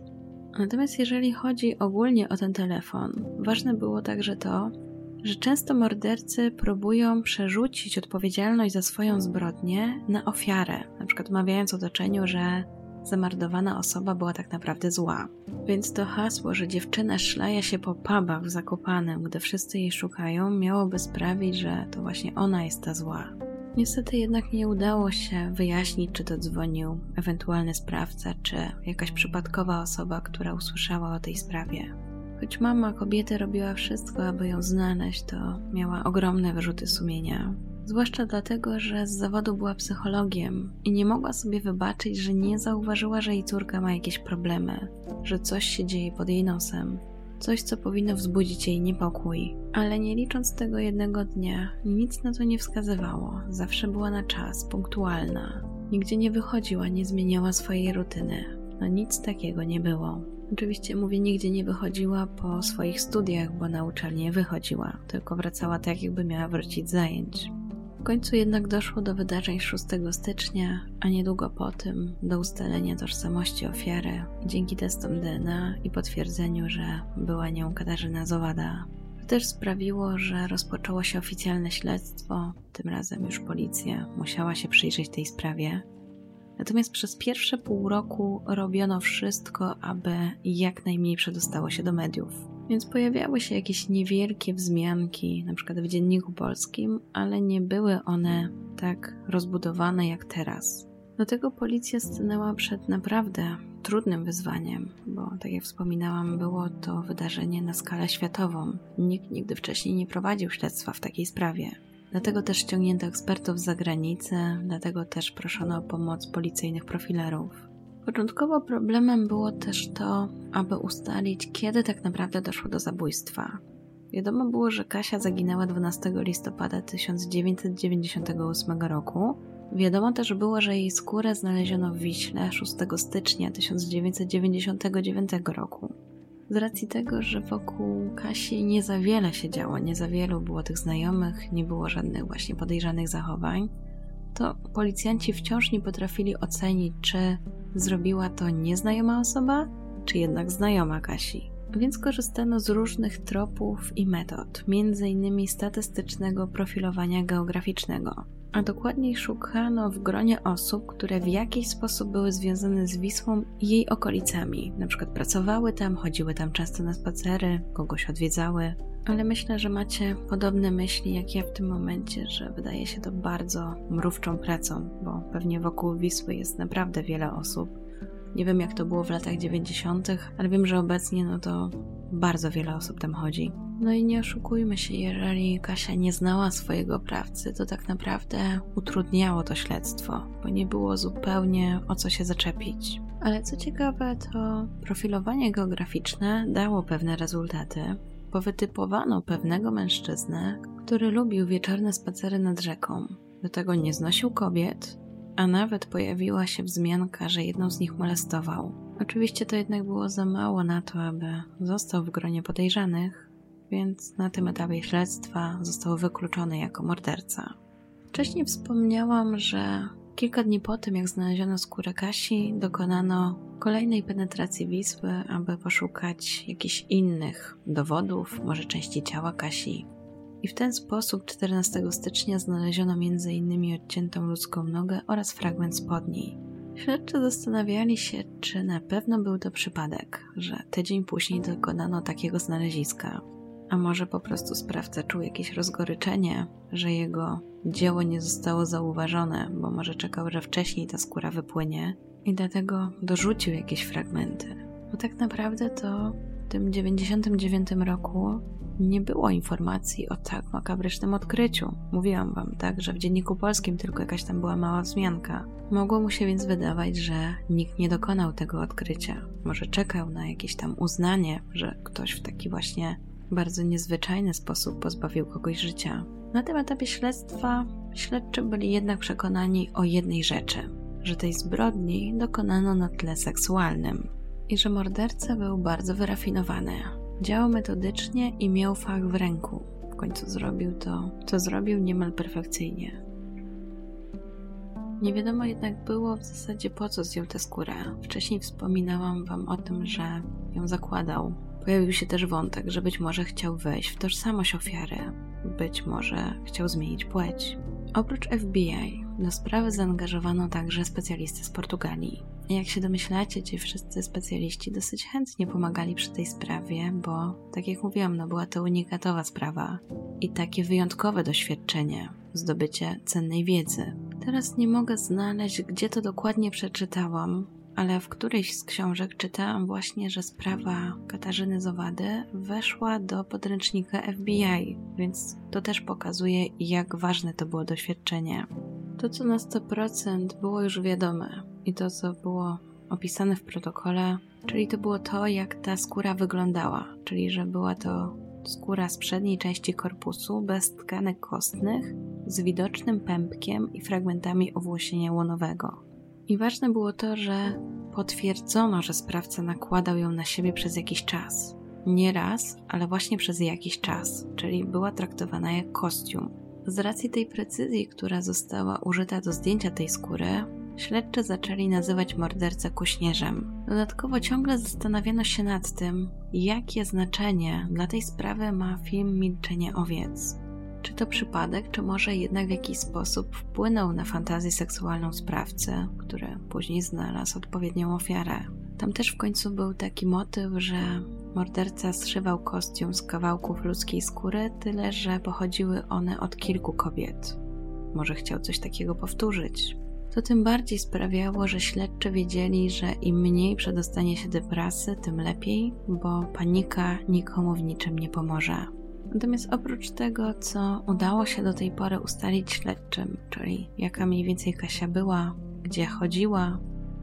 Natomiast jeżeli chodzi ogólnie o ten telefon, ważne było także to, że często mordercy próbują przerzucić odpowiedzialność za swoją zbrodnię na ofiarę, na przykład mawiając otoczeniu, że zamordowana osoba była tak naprawdę zła. Więc to hasło, że dziewczyna szlaja się po pubach w Zakopanem, gdy wszyscy jej szukają, miałoby sprawić, że to właśnie ona jest ta zła. Niestety jednak nie udało się wyjaśnić, czy to dzwonił ewentualny sprawca, czy jakaś przypadkowa osoba, która usłyszała o tej sprawie. Choć mama kobiety robiła wszystko, aby ją znaleźć, to miała ogromne wyrzuty sumienia. Zwłaszcza dlatego, że z zawodu była psychologiem i nie mogła sobie wybaczyć, że nie zauważyła, że jej córka ma jakieś problemy, że coś się dzieje pod jej nosem. Coś, co powinno wzbudzić jej niepokój. Ale nie licząc tego jednego dnia, nic na to nie wskazywało. Zawsze była na czas, punktualna. Nigdzie nie wychodziła, nie zmieniała swojej rutyny. No nic takiego nie było. Oczywiście mówię, nigdzie nie wychodziła po swoich studiach, bo na uczelnię wychodziła, tylko wracała tak, jakby miała wrócić zajęć końcu jednak doszło do wydarzeń 6 stycznia, a niedługo po tym do ustalenia tożsamości ofiary dzięki testom DNA i potwierdzeniu, że była nią Katarzyna Zowada. To też sprawiło, że rozpoczęło się oficjalne śledztwo, tym razem już policja musiała się przyjrzeć tej sprawie. Natomiast przez pierwsze pół roku robiono wszystko, aby jak najmniej przedostało się do mediów. Więc pojawiały się jakieś niewielkie wzmianki, na przykład w Dzienniku Polskim, ale nie były one tak rozbudowane jak teraz. Do tego policja stanęła przed naprawdę trudnym wyzwaniem, bo tak jak wspominałam, było to wydarzenie na skalę światową. Nikt nigdy wcześniej nie prowadził śledztwa w takiej sprawie. Dlatego też ściągnięto ekspertów z zagranicy, dlatego też proszono o pomoc policyjnych profilerów. Początkowo problemem było też to, aby ustalić, kiedy tak naprawdę doszło do zabójstwa. Wiadomo było, że Kasia zaginęła 12 listopada 1998 roku. Wiadomo też było, że jej skórę znaleziono w Wiśle 6 stycznia 1999 roku. Z racji tego, że wokół Kasi nie za wiele się działo, nie za wielu było tych znajomych, nie było żadnych właśnie podejrzanych zachowań, to policjanci wciąż nie potrafili ocenić, czy zrobiła to nieznajoma osoba, czy jednak znajoma Kasi. Więc korzystano z różnych tropów i metod, m.in. statystycznego profilowania geograficznego. A dokładniej szukano w gronie osób, które w jakiś sposób były związane z Wisłą i jej okolicami. Na przykład pracowały tam, chodziły tam często na spacery, kogoś odwiedzały. Ale myślę, że macie podobne myśli jak ja w tym momencie, że wydaje się to bardzo mrówczą pracą, bo pewnie wokół Wisły jest naprawdę wiele osób nie wiem, jak to było w latach 90., ale wiem, że obecnie no to bardzo wiele osób tam chodzi. No i nie oszukujmy się, jeżeli Kasia nie znała swojego prawcy, to tak naprawdę utrudniało to śledztwo, bo nie było zupełnie o co się zaczepić. Ale co ciekawe, to profilowanie geograficzne dało pewne rezultaty, bo wytypowano pewnego mężczyznę, który lubił wieczorne spacery nad rzeką. Do tego nie znosił kobiet, a nawet pojawiła się wzmianka, że jedną z nich molestował. Oczywiście to jednak było za mało na to, aby został w gronie podejrzanych, więc na tym etapie śledztwa został wykluczony jako morderca. Wcześniej wspomniałam, że kilka dni po tym, jak znaleziono skórę Kasi, dokonano kolejnej penetracji Wisły, aby poszukać jakichś innych dowodów, może części ciała Kasi, i w ten sposób 14 stycznia znaleziono m.in. odciętą ludzką nogę oraz fragment spodni. Śledczy zastanawiali się, czy na pewno był to przypadek, że tydzień później dokonano takiego znaleziska. A może po prostu sprawca czuł jakieś rozgoryczenie, że jego dzieło nie zostało zauważone, bo może czekał, że wcześniej ta skóra wypłynie i dlatego dorzucił jakieś fragmenty. Bo tak naprawdę to w tym 99 roku nie było informacji o tak makabrycznym odkryciu. Mówiłam wam, tak, że w dzienniku polskim tylko jakaś tam była mała wzmianka. Mogło mu się więc wydawać, że nikt nie dokonał tego odkrycia. Może czekał na jakieś tam uznanie, że ktoś w taki właśnie bardzo niezwyczajny sposób pozbawił kogoś życia. Na tym etapie śledztwa śledczy byli jednak przekonani o jednej rzeczy, że tej zbrodni dokonano na tle seksualnym i że morderca był bardzo wyrafinowany. Działał metodycznie i miał fach w ręku. W końcu zrobił to, co zrobił niemal perfekcyjnie. Nie wiadomo jednak było w zasadzie po co zdjął tę skórę. Wcześniej wspominałam wam o tym, że ją zakładał. Pojawił się też wątek, że być może chciał wejść w tożsamość ofiary. Być może chciał zmienić płeć. Oprócz FBI do sprawy zaangażowano także specjalistę z Portugalii. Jak się domyślacie, ci wszyscy specjaliści dosyć chętnie pomagali przy tej sprawie, bo, tak jak mówiłam, no była to unikatowa sprawa i takie wyjątkowe doświadczenie, zdobycie cennej wiedzy. Teraz nie mogę znaleźć, gdzie to dokładnie przeczytałam, ale w którejś z książek czytałam właśnie, że sprawa Katarzyny Zowady weszła do podręcznika FBI, więc to też pokazuje, jak ważne to było doświadczenie. To, co na 100% było już wiadome i to, co było opisane w protokole, czyli to było to, jak ta skóra wyglądała, czyli że była to skóra z przedniej części korpusu bez tkanek kostnych, z widocznym pępkiem i fragmentami owłosienia łonowego. I ważne było to, że potwierdzono, że sprawca nakładał ją na siebie przez jakiś czas. Nie raz, ale właśnie przez jakiś czas, czyli była traktowana jak kostium. Z racji tej precyzji, która została użyta do zdjęcia tej skóry, śledczy zaczęli nazywać mordercę kuśnierzem. Dodatkowo ciągle zastanawiano się nad tym, jakie znaczenie dla tej sprawy ma film Milczenie owiec. Czy to przypadek, czy może jednak w jakiś sposób wpłynął na fantazję seksualną sprawcy, który później znalazł odpowiednią ofiarę. Tam też w końcu był taki motyw, że morderca zszywał kostium z kawałków ludzkiej skóry, tyle że pochodziły one od kilku kobiet. Może chciał coś takiego powtórzyć. To tym bardziej sprawiało, że śledczy wiedzieli, że im mniej przedostanie się do prasy, tym lepiej, bo panika nikomu w niczym nie pomoże. Natomiast oprócz tego, co udało się do tej pory ustalić śledczym, czyli jaka mniej więcej Kasia była, gdzie chodziła,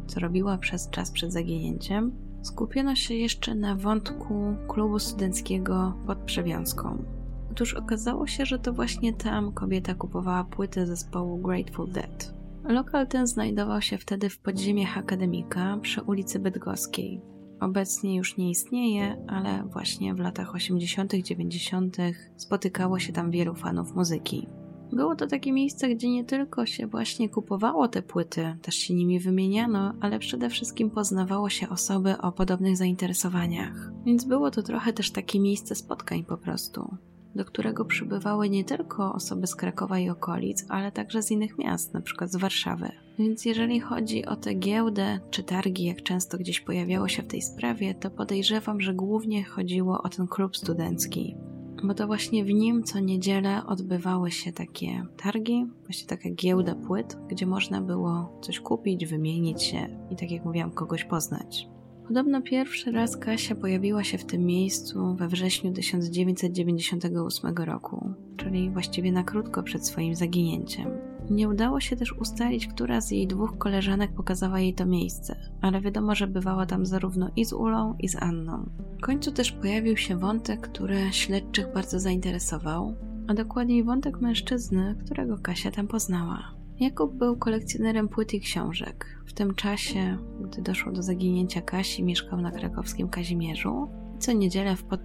co robiła przez czas przed zaginięciem, skupiono się jeszcze na wątku klubu studenckiego pod Przewiązką. Otóż okazało się, że to właśnie tam kobieta kupowała płyty zespołu Grateful Dead. Lokal ten znajdował się wtedy w podziemiach akademika przy ulicy Bydgoskiej, obecnie już nie istnieje, ale właśnie w latach 80., 90. spotykało się tam wielu fanów muzyki. Było to takie miejsce, gdzie nie tylko się właśnie kupowało te płyty, też się nimi wymieniano, ale przede wszystkim poznawało się osoby o podobnych zainteresowaniach. Więc było to trochę też takie miejsce spotkań po prostu do którego przybywały nie tylko osoby z Krakowa i okolic, ale także z innych miast, przykład z Warszawy. Więc jeżeli chodzi o tę giełdę czy targi, jak często gdzieś pojawiało się w tej sprawie, to podejrzewam, że głównie chodziło o ten klub studencki. Bo to właśnie w nim co niedzielę odbywały się takie targi, właśnie taka giełda płyt, gdzie można było coś kupić, wymienić się i tak jak mówiłam, kogoś poznać. Podobno pierwszy raz Kasia pojawiła się w tym miejscu we wrześniu 1998 roku, czyli właściwie na krótko przed swoim zaginięciem. Nie udało się też ustalić, która z jej dwóch koleżanek pokazała jej to miejsce, ale wiadomo, że bywała tam zarówno i z Ulą, i z Anną. W końcu też pojawił się wątek, który śledczych bardzo zainteresował, a dokładniej wątek mężczyzny, którego Kasia tam poznała. Jakub był kolekcjonerem płyt i książek. W tym czasie, gdy doszło do zaginięcia Kasi, mieszkał na krakowskim Kazimierzu i co niedzielę w pod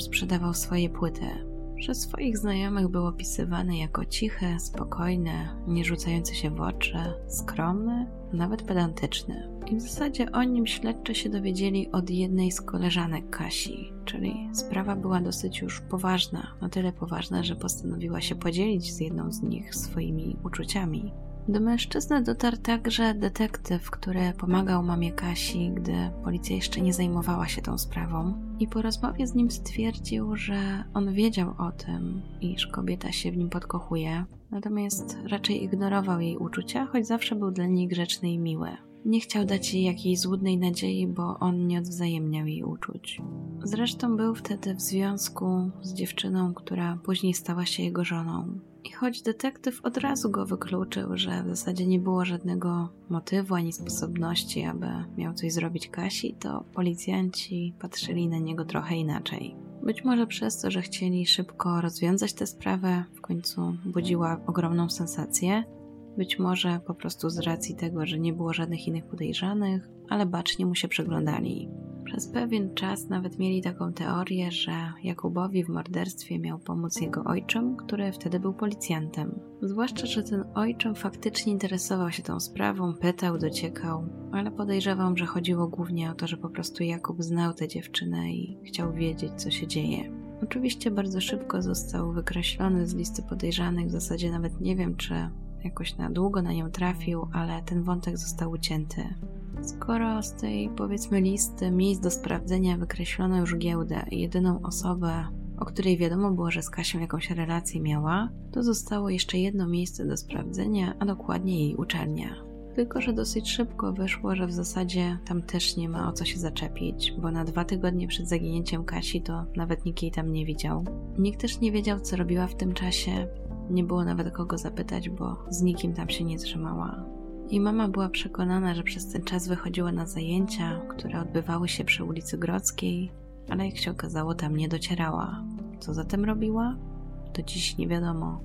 sprzedawał swoje płyty. Przez swoich znajomych był opisywany jako cichy, spokojny, nie rzucający się w oczy, skromny, nawet pedantyczny. I w zasadzie o nim śledczy się dowiedzieli od jednej z koleżanek Kasi, czyli sprawa była dosyć już poważna, na tyle poważna, że postanowiła się podzielić z jedną z nich swoimi uczuciami. Do mężczyzny dotarł także detektyw, który pomagał mamie Kasi, gdy policja jeszcze nie zajmowała się tą sprawą. I po rozmowie z nim stwierdził, że on wiedział o tym, iż kobieta się w nim podkochuje, natomiast raczej ignorował jej uczucia, choć zawsze był dla niej grzeczny i miły. Nie chciał dać jej jakiejś złudnej nadziei, bo on nie odwzajemniał jej uczuć. Zresztą był wtedy w związku z dziewczyną, która później stała się jego żoną. I choć detektyw od razu go wykluczył, że w zasadzie nie było żadnego motywu ani sposobności, aby miał coś zrobić Kasi, to policjanci patrzyli na niego trochę inaczej. Być może przez to, że chcieli szybko rozwiązać tę sprawę, w końcu budziła ogromną sensację. Być może po prostu z racji tego, że nie było żadnych innych podejrzanych, ale bacznie mu się przyglądali. Przez pewien czas nawet mieli taką teorię, że Jakubowi w morderstwie miał pomóc jego ojczym, który wtedy był policjantem. Zwłaszcza, że ten ojczym faktycznie interesował się tą sprawą, pytał, dociekał, ale podejrzewam, że chodziło głównie o to, że po prostu Jakub znał tę dziewczynę i chciał wiedzieć, co się dzieje. Oczywiście bardzo szybko został wykreślony z listy podejrzanych, w zasadzie nawet nie wiem, czy jakoś na długo na nią trafił, ale ten wątek został ucięty. Skoro z tej, powiedzmy, listy miejsc do sprawdzenia wykreślono już giełdę i jedyną osobę, o której wiadomo było, że z Kasią jakąś relację miała, to zostało jeszcze jedno miejsce do sprawdzenia, a dokładnie jej uczelnia. Tylko, że dosyć szybko wyszło, że w zasadzie tam też nie ma o co się zaczepić, bo na dwa tygodnie przed zaginięciem Kasi to nawet nikt jej tam nie widział. Nikt też nie wiedział, co robiła w tym czasie. Nie było nawet kogo zapytać, bo z nikim tam się nie trzymała. Jej mama była przekonana, że przez ten czas wychodziła na zajęcia, które odbywały się przy ulicy Grodzkiej, ale jak się okazało, tam nie docierała. Co zatem robiła? To dziś nie wiadomo.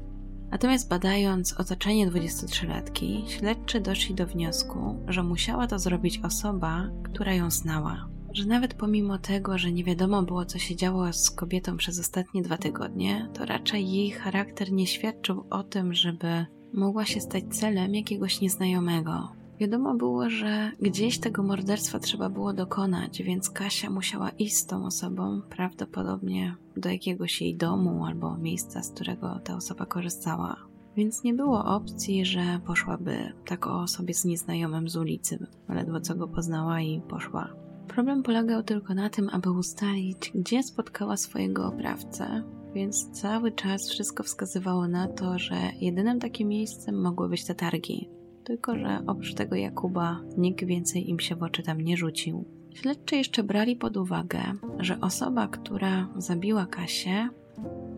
Natomiast badając otoczenie 23-latki, śledczy doszli do wniosku, że musiała to zrobić osoba, która ją znała. Że nawet pomimo tego, że nie wiadomo było, co się działo z kobietą przez ostatnie dwa tygodnie, to raczej jej charakter nie świadczył o tym, żeby mogła się stać celem jakiegoś nieznajomego. Wiadomo było, że gdzieś tego morderstwa trzeba było dokonać, więc Kasia musiała iść z tą osobą, prawdopodobnie do jakiegoś jej domu albo miejsca, z którego ta osoba korzystała. Więc nie było opcji, że poszłaby tak o osobie z nieznajomym z ulicy, ledwo co go poznała i poszła. Problem polegał tylko na tym, aby ustalić, gdzie spotkała swojego oprawcę, więc cały czas wszystko wskazywało na to, że jedynym takim miejscem mogły być te targi. Tylko, że oprócz tego Jakuba nikt więcej im się w oczy tam nie rzucił. Śledczy jeszcze brali pod uwagę, że osoba, która zabiła Kasię,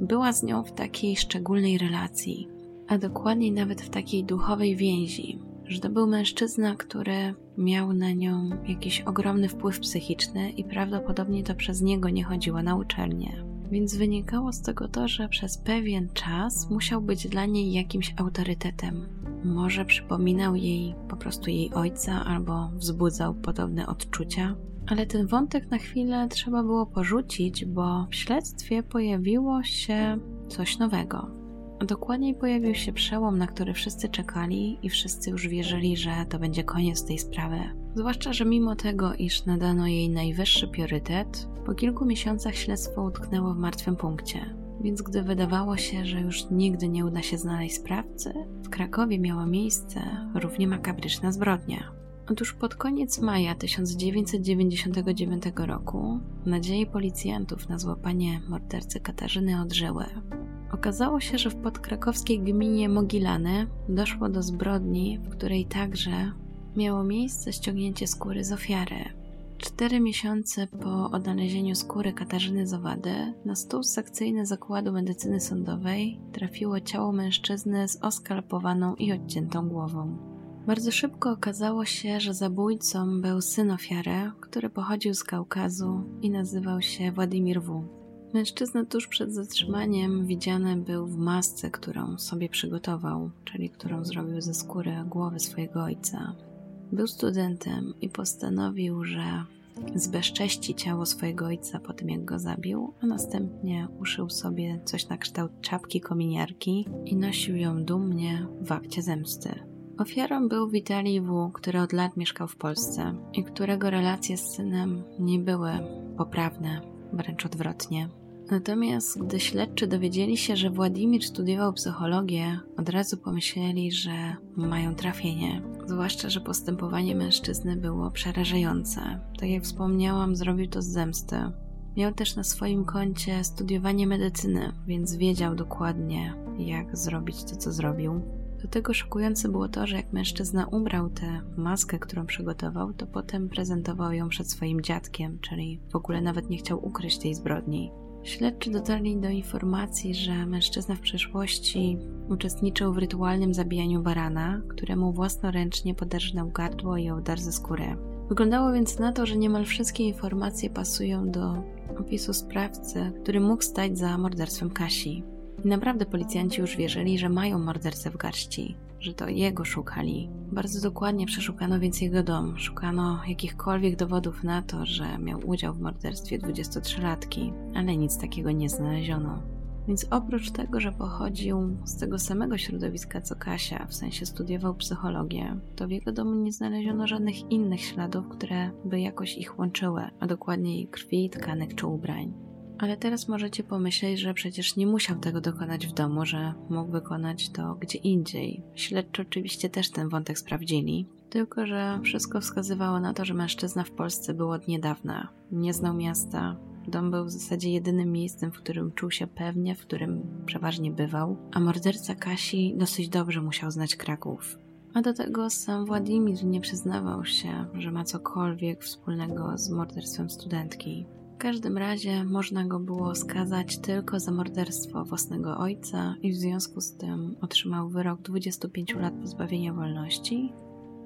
była z nią w takiej szczególnej relacji, a dokładniej nawet w takiej duchowej więzi, że to był mężczyzna, który miał na nią jakiś ogromny wpływ psychiczny i prawdopodobnie to przez niego nie chodziła na uczelnię więc wynikało z tego to, że przez pewien czas musiał być dla niej jakimś autorytetem. Może przypominał jej po prostu jej ojca albo wzbudzał podobne odczucia, ale ten wątek na chwilę trzeba było porzucić, bo w śledztwie pojawiło się coś nowego. Dokładniej pojawił się przełom, na który wszyscy czekali i wszyscy już wierzyli, że to będzie koniec tej sprawy. Zwłaszcza, że mimo tego, iż nadano jej najwyższy priorytet, po kilku miesiącach śledztwo utknęło w martwym punkcie. Więc gdy wydawało się, że już nigdy nie uda się znaleźć sprawcy, w Krakowie miała miejsce równie makabryczna zbrodnia. Otóż pod koniec maja 1999 roku nadzieje policjantów na złapanie mordercy Katarzyny odżyły. Okazało się, że w podkrakowskiej gminie Mogilany doszło do zbrodni, w której także miało miejsce ściągnięcie skóry z ofiary. Cztery miesiące po odnalezieniu skóry Katarzyny Zawady na stół sekcyjny Zakładu Medycyny Sądowej trafiło ciało mężczyzny z oskalpowaną i odciętą głową. Bardzo szybko okazało się, że zabójcą był syn ofiary, który pochodził z Kaukazu i nazywał się Władimir W. Mężczyzna tuż przed zatrzymaniem widziany był w masce, którą sobie przygotował, czyli którą zrobił ze skóry głowy swojego ojca. Był studentem i postanowił, że zbezcześci ciało swojego ojca po tym, jak go zabił, a następnie uszył sobie coś na kształt czapki kominiarki i nosił ją dumnie w akcie zemsty. Ofiarą był Witalij W., który od lat mieszkał w Polsce i którego relacje z synem nie były poprawne, wręcz odwrotnie. Natomiast gdy śledczy dowiedzieli się, że Władimir studiował psychologię, od razu pomyśleli, że mają trafienie. Zwłaszcza, że postępowanie mężczyzny było przerażające. Tak jak wspomniałam, zrobił to z zemsty. Miał też na swoim koncie studiowanie medycyny, więc wiedział dokładnie, jak zrobić to, co zrobił. Do tego szokujące było to, że jak mężczyzna ubrał tę maskę, którą przygotował, to potem prezentował ją przed swoim dziadkiem, czyli w ogóle nawet nie chciał ukryć tej zbrodni. Śledczy dotarli do informacji, że mężczyzna w przeszłości uczestniczył w rytualnym zabijaniu barana, któremu własnoręcznie poderżnął gardło i oddar ze skóry. Wyglądało więc na to, że niemal wszystkie informacje pasują do opisu sprawcy, który mógł stać za morderstwem Kasi. I naprawdę policjanci już wierzyli, że mają mordercę w garści że to jego szukali. Bardzo dokładnie przeszukano więc jego dom. Szukano jakichkolwiek dowodów na to, że miał udział w morderstwie 23-latki, ale nic takiego nie znaleziono. Więc oprócz tego, że pochodził z tego samego środowiska co Kasia, w sensie studiował psychologię, to w jego domu nie znaleziono żadnych innych śladów, które by jakoś ich łączyły, a dokładniej krwi, tkanek czy ubrań. Ale teraz możecie pomyśleć, że przecież nie musiał tego dokonać w domu, że mógł wykonać to gdzie indziej. Śledczy oczywiście też ten wątek sprawdzili, tylko że wszystko wskazywało na to, że mężczyzna w Polsce był od niedawna. Nie znał miasta. Dom był w zasadzie jedynym miejscem, w którym czuł się pewnie, w którym przeważnie bywał, a morderca Kasi dosyć dobrze musiał znać Kraków. A do tego sam Władimir nie przyznawał się, że ma cokolwiek wspólnego z morderstwem studentki każdym razie można go było skazać tylko za morderstwo własnego ojca i w związku z tym otrzymał wyrok 25 lat pozbawienia wolności,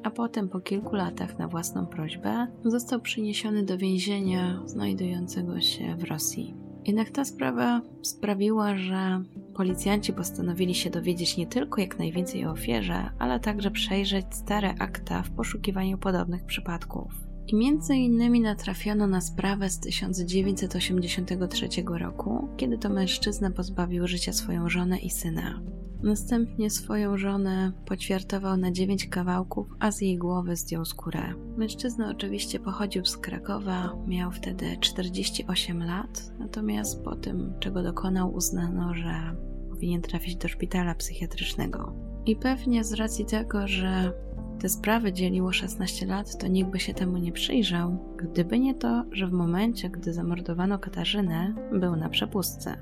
a potem po kilku latach na własną prośbę został przeniesiony do więzienia znajdującego się w Rosji. Jednak ta sprawa sprawiła, że policjanci postanowili się dowiedzieć nie tylko jak najwięcej o ofierze, ale także przejrzeć stare akta w poszukiwaniu podobnych przypadków. I między innymi natrafiono na sprawę z 1983 roku, kiedy to mężczyzna pozbawił życia swoją żonę i syna. Następnie swoją żonę poćwiartował na dziewięć kawałków, a z jej głowy zdjął skórę. Mężczyzna oczywiście pochodził z Krakowa, miał wtedy 48 lat, natomiast po tym, czego dokonał, uznano, że powinien trafić do szpitala psychiatrycznego. I pewnie z racji tego, że te sprawy dzieliło 16 lat, to nikt by się temu nie przyjrzał, gdyby nie to, że w momencie, gdy zamordowano Katarzynę, był na przepustce.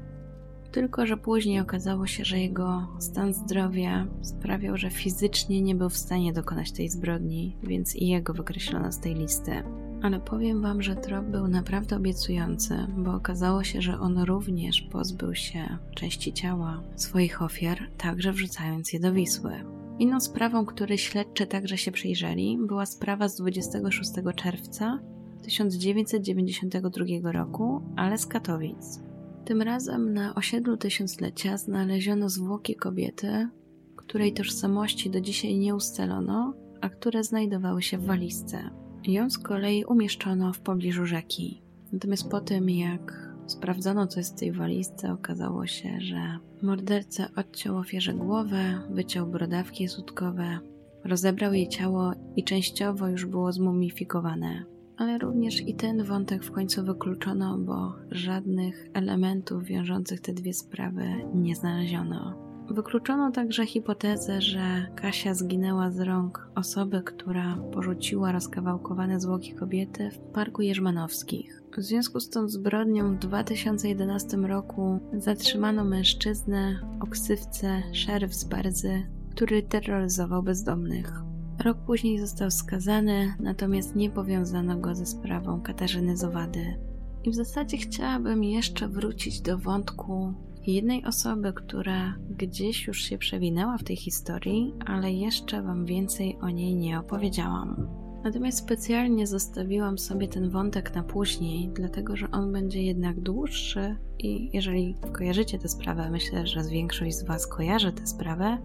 Tylko, że później okazało się, że jego stan zdrowia sprawiał, że fizycznie nie był w stanie dokonać tej zbrodni, więc i jego wykreślono z tej listy. Ale powiem wam, że trop był naprawdę obiecujący, bo okazało się, że on również pozbył się części ciała swoich ofiar, także wrzucając je do Wisły. Inną sprawą, której śledczy także się przyjrzeli, była sprawa z 26 czerwca 1992 roku, ale z Katowic. Tym razem na osiedlu tysiąclecia znaleziono zwłoki kobiety, której tożsamości do dzisiaj nie ustalono, a które znajdowały się w walizce. Ją z kolei umieszczono w pobliżu rzeki. Natomiast po tym, jak sprawdzono, co jest w tej walizce, okazało się, że morderca odciął ofierze głowę, wyciął brodawki sutkowe, rozebrał jej ciało i częściowo już było zmumifikowane. Ale również i ten wątek w końcu wykluczono, bo żadnych elementów wiążących te dwie sprawy nie znaleziono. Wykluczono także hipotezę, że Kasia zginęła z rąk osoby, która porzuciła rozkawałkowane zwłoki kobiety w parku Jerzmanowskich. W związku z tą zbrodnią w 2011 roku zatrzymano mężczyznę o ksywce z Barzy, który terroryzował bezdomnych. Rok później został skazany, natomiast nie powiązano go ze sprawą Katarzyny Zowady. I w zasadzie chciałabym jeszcze wrócić do wątku jednej osoby, która gdzieś już się przewinęła w tej historii, ale jeszcze Wam więcej o niej nie opowiedziałam. Natomiast specjalnie zostawiłam sobie ten wątek na później, dlatego że on będzie jednak dłuższy i jeżeli kojarzycie tę sprawę, myślę, że większość z Was kojarzy tę sprawę,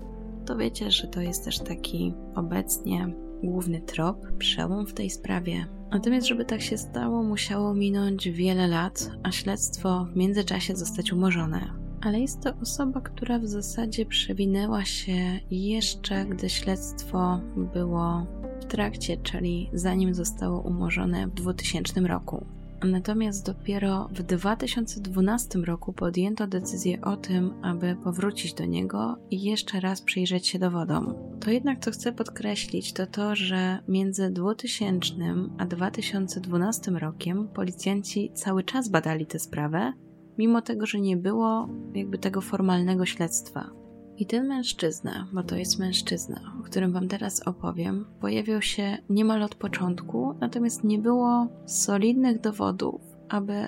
to wiecie, że to jest też taki obecnie główny trop, przełom w tej sprawie. Natomiast, żeby tak się stało, musiało minąć wiele lat, a śledztwo w międzyczasie zostać umorzone. Ale jest to osoba, która w zasadzie przewinęła się jeszcze, gdy śledztwo było w trakcie, czyli zanim zostało umorzone w 2000 roku. Natomiast dopiero w 2012 roku podjęto decyzję o tym, aby powrócić do niego i jeszcze raz przyjrzeć się dowodom. To jednak, co chcę podkreślić, to to, że między 2000 a 2012 rokiem policjanci cały czas badali tę sprawę, mimo tego, że nie było jakby tego formalnego śledztwa. I ten mężczyzna, bo to jest mężczyzna, o którym Wam teraz opowiem, pojawiał się niemal od początku, natomiast nie było solidnych dowodów, aby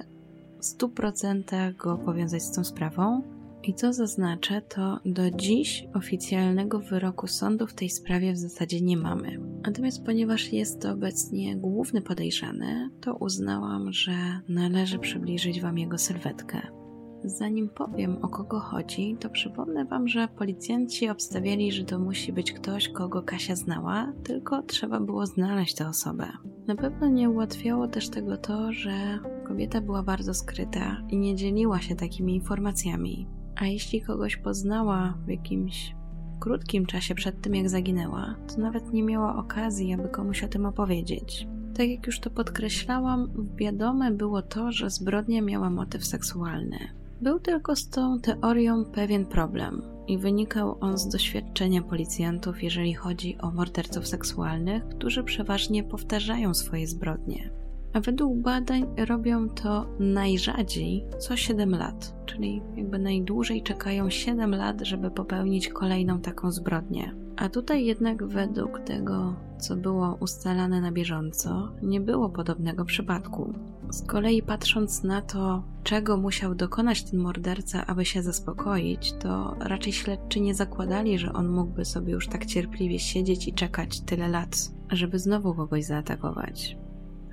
w 100% go powiązać z tą sprawą. I co zaznaczę, to do dziś oficjalnego wyroku sądu w tej sprawie w zasadzie nie mamy. Natomiast ponieważ jest to obecnie główny podejrzany, to uznałam, że należy przybliżyć Wam jego sylwetkę. Zanim powiem o kogo chodzi, to przypomnę Wam, że policjanci obstawiali, że to musi być ktoś, kogo Kasia znała, tylko trzeba było znaleźć tę osobę. Na pewno nie ułatwiało też tego to, że kobieta była bardzo skryta i nie dzieliła się takimi informacjami. A jeśli kogoś poznała w jakimś krótkim czasie przed tym, jak zaginęła, to nawet nie miała okazji, aby komuś o tym opowiedzieć. Tak jak już to podkreślałam, wiadome było to, że zbrodnia miała motyw seksualny. Był tylko z tą teorią pewien problem i wynikał on z doświadczenia policjantów, jeżeli chodzi o morderców seksualnych, którzy przeważnie powtarzają swoje zbrodnie. A według badań robią to najrzadziej co 7 lat, czyli jakby najdłużej czekają 7 lat, żeby popełnić kolejną taką zbrodnię. A tutaj jednak według tego, co było ustalane na bieżąco, nie było podobnego przypadku. Z kolei patrząc na to, czego musiał dokonać ten morderca, aby się zaspokoić, to raczej śledczy nie zakładali, że on mógłby sobie już tak cierpliwie siedzieć i czekać tyle lat, żeby znowu kogoś zaatakować.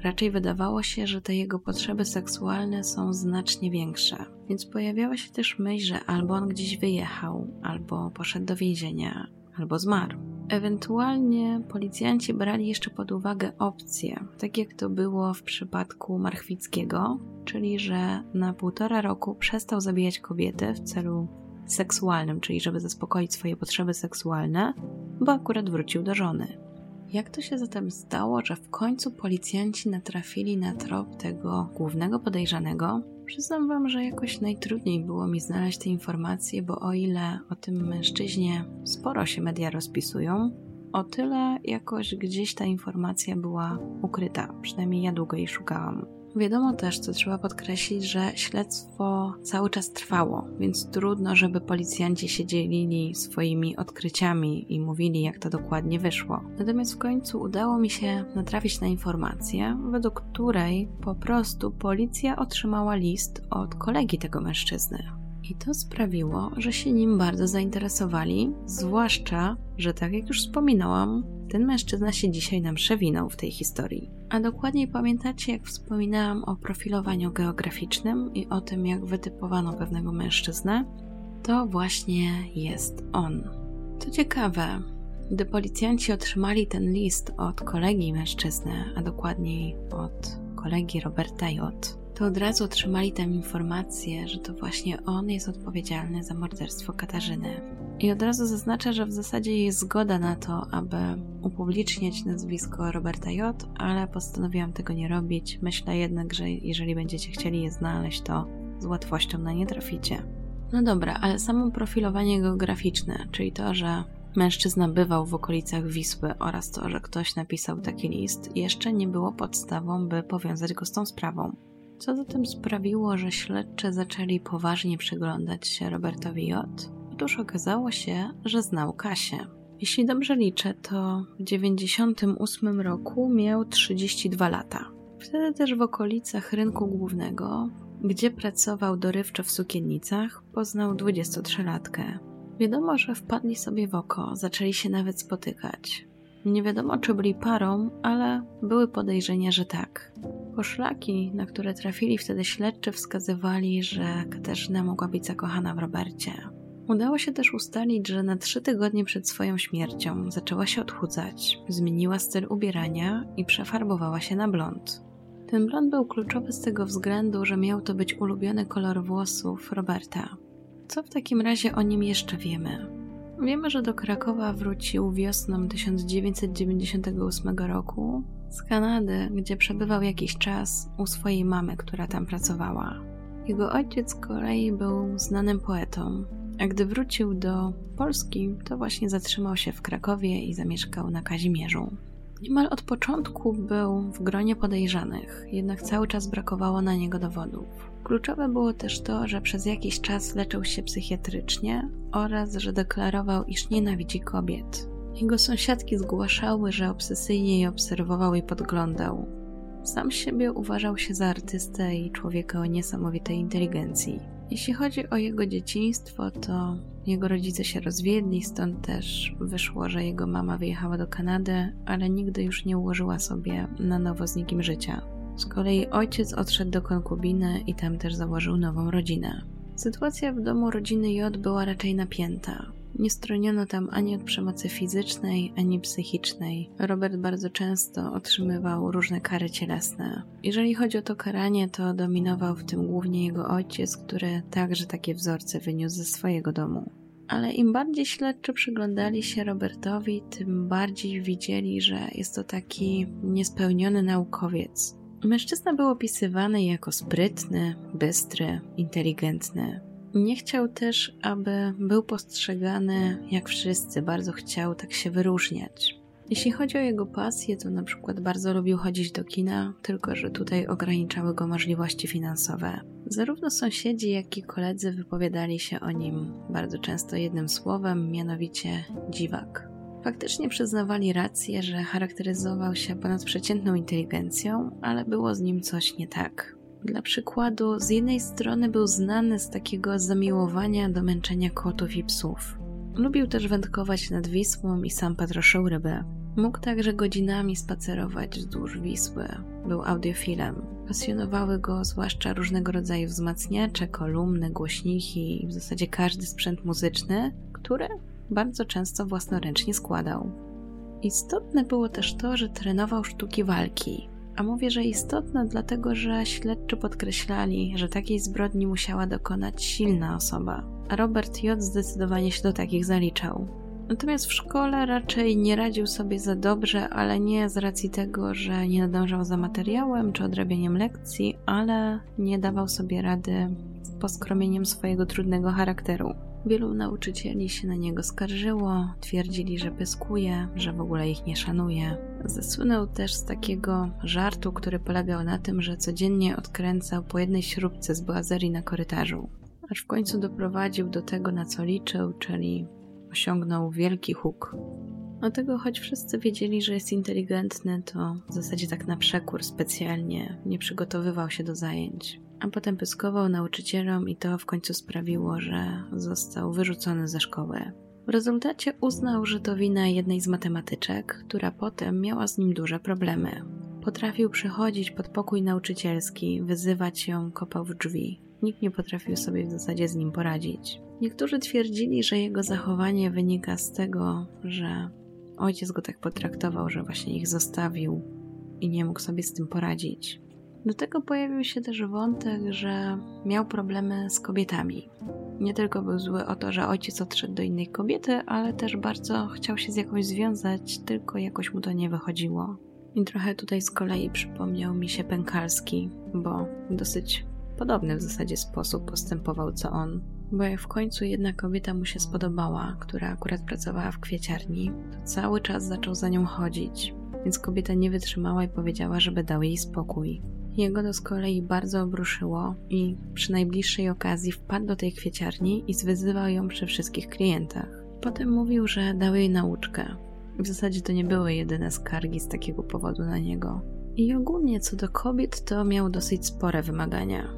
Raczej wydawało się, że te jego potrzeby seksualne są znacznie większe, więc pojawiała się też myśl, że albo on gdzieś wyjechał, albo poszedł do więzienia, albo zmarł. Ewentualnie policjanci brali jeszcze pod uwagę opcje, tak jak to było w przypadku Marchwickiego, czyli że na półtora roku przestał zabijać kobiety w celu seksualnym, czyli żeby zaspokoić swoje potrzeby seksualne, bo akurat wrócił do żony. Jak to się zatem stało, że w końcu policjanci natrafili na trop tego głównego podejrzanego? Przyznam wam, że jakoś najtrudniej było mi znaleźć te informacje, bo o ile o tym mężczyźnie sporo się media rozpisują, o tyle jakoś gdzieś ta informacja była ukryta. Przynajmniej ja długo jej szukałam. Wiadomo też, co trzeba podkreślić, że śledztwo cały czas trwało, więc trudno, żeby policjanci się dzielili swoimi odkryciami i mówili, jak to dokładnie wyszło. Natomiast w końcu udało mi się natrafić na informację, według której po prostu policja otrzymała list od kolegi tego mężczyzny. I to sprawiło, że się nim bardzo zainteresowali, zwłaszcza, że tak jak już wspominałam, ten mężczyzna się dzisiaj nam przewinął w tej historii. A dokładniej pamiętacie, jak wspominałam o profilowaniu geograficznym i o tym, jak wytypowano pewnego mężczyznę? To właśnie jest on. To ciekawe, gdy policjanci otrzymali ten list od kolegi mężczyzny, a dokładniej od kolegi Roberta J., to od razu otrzymali tam informację, że to właśnie on jest odpowiedzialny za morderstwo Katarzyny. I od razu zaznacza, że w zasadzie jest zgoda na to, aby upubliczniać nazwisko Roberta J., ale postanowiłam tego nie robić. Myślę jednak, że jeżeli będziecie chcieli je znaleźć, to z łatwością na nie traficie. No dobra, ale samo profilowanie geograficzne, czyli to, że mężczyzna bywał w okolicach Wisły oraz to, że ktoś napisał taki list, jeszcze nie było podstawą, by powiązać go z tą sprawą. Co zatem sprawiło, że śledczy zaczęli poważnie przyglądać się Robertowi J? Otóż okazało się, że znał Kasię. Jeśli dobrze liczę, to w 98 roku miał 32 lata. Wtedy też w okolicach rynku głównego, gdzie pracował dorywczo w sukiennicach, poznał 23-latkę. Wiadomo, że wpadli sobie w oko, zaczęli się nawet spotykać. Nie wiadomo, czy byli parą, ale były podejrzenia, że tak. Poszlaki, na które trafili wtedy śledczy, wskazywali, że Katarzyna mogła być zakochana w Robercie. Udało się też ustalić, że na trzy tygodnie przed swoją śmiercią zaczęła się odchudzać, zmieniła styl ubierania i przefarbowała się na blond. Ten blond był kluczowy z tego względu, że miał to być ulubiony kolor włosów Roberta. Co w takim razie o nim jeszcze wiemy? Wiemy, że do Krakowa wrócił wiosną 1998 roku z Kanady, gdzie przebywał jakiś czas u swojej mamy, która tam pracowała. Jego ojciec z kolei był znanym poetą, a gdy wrócił do Polski, to właśnie zatrzymał się w Krakowie i zamieszkał na Kazimierzu. Niemal od początku był w gronie podejrzanych, jednak cały czas brakowało na niego dowodów. Kluczowe było też to, że przez jakiś czas leczył się psychiatrycznie oraz, że deklarował, iż nienawidzi kobiet. Jego sąsiadki zgłaszały, że obsesyjnie je obserwował i podglądał. Sam siebie uważał się za artystę i człowieka o niesamowitej inteligencji. Jeśli chodzi o jego dzieciństwo, to jego rodzice się rozwiedli, stąd też wyszło, że jego mama wyjechała do Kanady, ale nigdy już nie ułożyła sobie na nowo z nikim życia. Z kolei ojciec odszedł do konkubiny i tam też założył nową rodzinę. Sytuacja w domu rodziny J była raczej napięta. Nie stroniono tam ani od przemocy fizycznej, ani psychicznej. Robert bardzo często otrzymywał różne kary cielesne. Jeżeli chodzi o to karanie, to dominował w tym głównie jego ojciec, który także takie wzorce wyniósł ze swojego domu. Ale im bardziej śledczy przyglądali się Robertowi, tym bardziej widzieli, że jest to taki niespełniony naukowiec. Mężczyzna był opisywany jako sprytny, bystry, inteligentny. Nie chciał też, aby był postrzegany jak wszyscy, bardzo chciał tak się wyróżniać. Jeśli chodzi o jego pasję, to na przykład bardzo lubił chodzić do kina, tylko że tutaj ograniczały go możliwości finansowe. Zarówno sąsiedzi, jak i koledzy wypowiadali się o nim bardzo często jednym słowem, mianowicie dziwak. Faktycznie przyznawali rację, że charakteryzował się ponadprzeciętną inteligencją, ale było z nim coś nie tak. Dla przykładu, z jednej strony był znany z takiego zamiłowania do męczenia kotów i psów. Lubił też wędkować nad Wisłą i sam patroszył ryby. Mógł także godzinami spacerować wzdłuż Wisły. Był audiofilem. Pasjonowały go zwłaszcza różnego rodzaju wzmacniacze, kolumny, głośniki i w zasadzie każdy sprzęt muzyczny, który bardzo często własnoręcznie składał. Istotne było też to, że trenował sztuki walki. A mówię, że istotne, dlatego że śledczy podkreślali, że takiej zbrodni musiała dokonać silna osoba. A Robert J. zdecydowanie się do takich zaliczał. Natomiast w szkole raczej nie radził sobie za dobrze, ale nie z racji tego, że nie nadążał za materiałem czy odrabianiem lekcji, ale nie dawał sobie rady z poskromieniem swojego trudnego charakteru. Wielu nauczycieli się na niego skarżyło, twierdzili, że pyskuje, że w ogóle ich nie szanuje. Zasłynął też z takiego żartu, który polegał na tym, że codziennie odkręcał po jednej śrubce z błazerii na korytarzu, aż w końcu doprowadził do tego, na co liczył, czyli osiągnął wielki huk. Dlatego, choć wszyscy wiedzieli, że jest inteligentny, to w zasadzie tak na przekór specjalnie nie przygotowywał się do zajęć a potem pyskował nauczycielom i to w końcu sprawiło, że został wyrzucony ze szkoły. W rezultacie uznał, że to wina jednej z matematyczek, która potem miała z nim duże problemy. Potrafił przychodzić pod pokój nauczycielski, wyzywać ją, kopał w drzwi. Nikt nie potrafił sobie w zasadzie z nim poradzić. Niektórzy twierdzili, że jego zachowanie wynika z tego, że ojciec go tak potraktował, że właśnie ich zostawił i nie mógł sobie z tym poradzić. Do tego pojawił się też wątek, że miał problemy z kobietami. Nie tylko był zły o to, że ojciec odszedł do innej kobiety, ale też bardzo chciał się z jakąś związać, tylko jakoś mu to nie wychodziło. I trochę tutaj z kolei przypomniał mi się Pękalski, bo dosyć podobny w zasadzie sposób postępował co on. Bo jak w końcu jedna kobieta mu się spodobała, która akurat pracowała w kwieciarni, to cały czas zaczął za nią chodzić, więc kobieta nie wytrzymała i powiedziała, żeby dał jej spokój. Jego to z kolei bardzo obruszyło i przy najbliższej okazji wpadł do tej kwieciarni i zwyzywał ją przy wszystkich klientach. Potem mówił, że dał jej nauczkę. W zasadzie to nie były jedyne skargi z takiego powodu na niego. I ogólnie co do kobiet, to miał dosyć spore wymagania.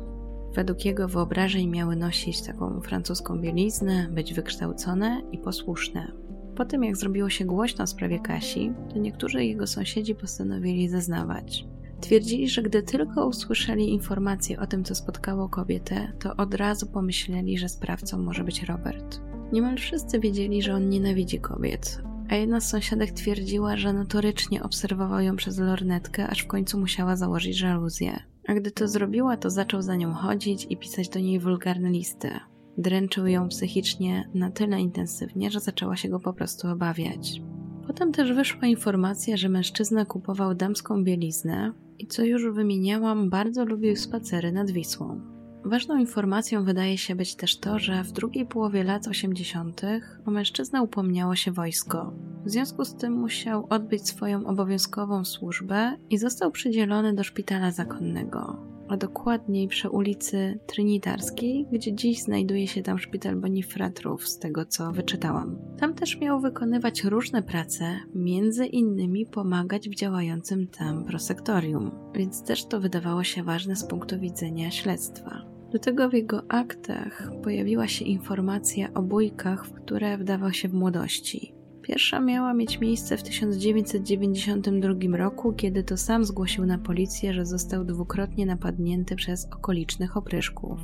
Według jego wyobrażeń miały nosić taką francuską bieliznę, być wykształcone i posłuszne. Po tym, jak zrobiło się głośno w sprawie Kasi, to niektórzy jego sąsiedzi postanowili zeznawać. Twierdzili, że gdy tylko usłyszeli informację o tym, co spotkało kobietę, to od razu pomyśleli, że sprawcą może być Robert. Niemal wszyscy wiedzieli, że on nienawidzi kobiet, a jedna z sąsiadek twierdziła, że notorycznie obserwował ją przez lornetkę, aż w końcu musiała założyć żaluzję. A gdy to zrobiła, to zaczął za nią chodzić i pisać do niej wulgarne listy. Dręczył ją psychicznie na tyle intensywnie, że zaczęła się go po prostu obawiać. Potem też wyszła informacja, że mężczyzna kupował damską bieliznę i co już wymieniałam, bardzo lubił spacery nad Wisłą. Ważną informacją wydaje się być też to, że w drugiej połowie lat 80. o mężczyznę upomniało się wojsko. W związku z tym musiał odbyć swoją obowiązkową służbę i został przydzielony do szpitala zakonnego, a dokładniej przy ulicy Trinitarskiej, gdzie dziś znajduje się tam szpital Bonifratrów, z tego co wyczytałam. Tam też miał wykonywać różne prace, między innymi pomagać w działającym tam prosektorium, więc też to wydawało się ważne z punktu widzenia śledztwa. Do tego w jego aktach pojawiła się informacja o bójkach, w które wdawał się w młodości. Pierwsza miała mieć miejsce w 1992 roku, kiedy to sam zgłosił na policję, że został dwukrotnie napadnięty przez okolicznych opryszków.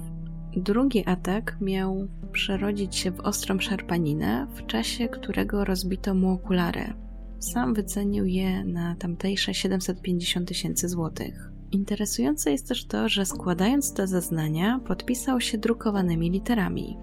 Drugi atak miał przerodzić się w ostrą szarpaninę, w czasie którego rozbito mu okulary. Sam wycenił je na tamtejsze 750 tysięcy złotych. Interesujące jest też to, że składając te zeznania, podpisał się drukowanymi literami.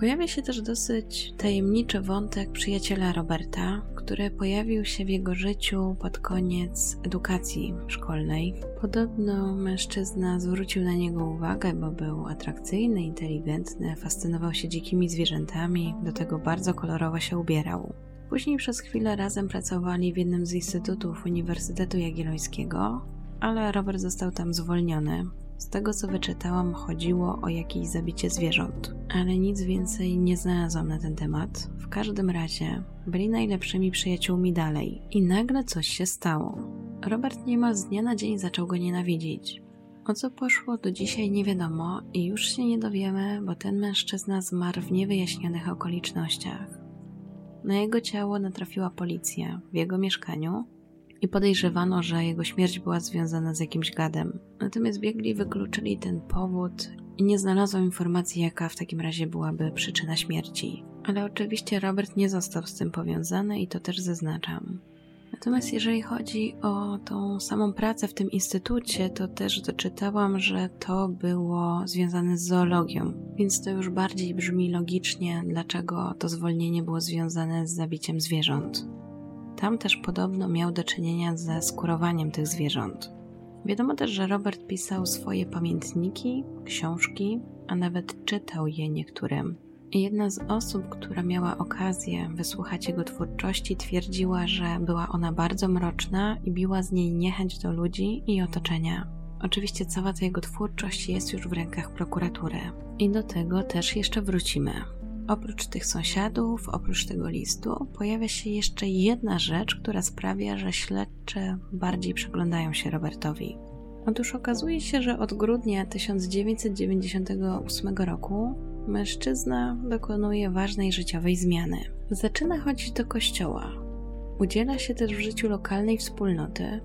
Pojawia się też dosyć tajemniczy wątek przyjaciela Roberta, który pojawił się w jego życiu pod koniec edukacji szkolnej. Podobno mężczyzna zwrócił na niego uwagę, bo był atrakcyjny, inteligentny, fascynował się dzikimi zwierzętami, do tego bardzo kolorowo się ubierał. Później przez chwilę razem pracowali w jednym z instytutów Uniwersytetu Jagiellońskiego, ale Robert został tam zwolniony. Z tego co wyczytałam, chodziło o jakieś zabicie zwierząt, ale nic więcej nie znalazłam na ten temat. W każdym razie byli najlepszymi przyjaciółmi dalej i nagle coś się stało. Robert niemal z dnia na dzień zaczął go nienawidzić. O co poszło do dzisiaj nie wiadomo i już się nie dowiemy, bo ten mężczyzna zmarł w niewyjaśnionych okolicznościach. Na jego ciało natrafiła policja w jego mieszkaniu, i podejrzewano, że jego śmierć była związana z jakimś gadem. Natomiast biegli wykluczyli ten powód i nie znalazło informacji, jaka w takim razie byłaby przyczyna śmierci. Ale oczywiście Robert nie został z tym powiązany i to też zaznaczam. Natomiast jeżeli chodzi o tą samą pracę w tym instytucie, to też doczytałam, że to było związane z zoologią, więc to już bardziej brzmi logicznie, dlaczego to zwolnienie było związane z zabiciem zwierząt. Tam też podobno miał do czynienia ze skurowaniem tych zwierząt. Wiadomo też, że Robert pisał swoje pamiętniki, książki, a nawet czytał je niektórym. Jedna z osób, która miała okazję wysłuchać jego twórczości, twierdziła, że była ona bardzo mroczna i biła z niej niechęć do ludzi i otoczenia. Oczywiście cała ta jego twórczość jest już w rękach prokuratury. I do tego też jeszcze wrócimy. Oprócz tych sąsiadów, oprócz tego listu, pojawia się jeszcze jedna rzecz, która sprawia, że śledczy bardziej przyglądają się Robertowi. Otóż okazuje się, że od grudnia 1998 roku mężczyzna dokonuje ważnej życiowej zmiany. Zaczyna chodzić do kościoła. Udziela się też w życiu lokalnej wspólnoty.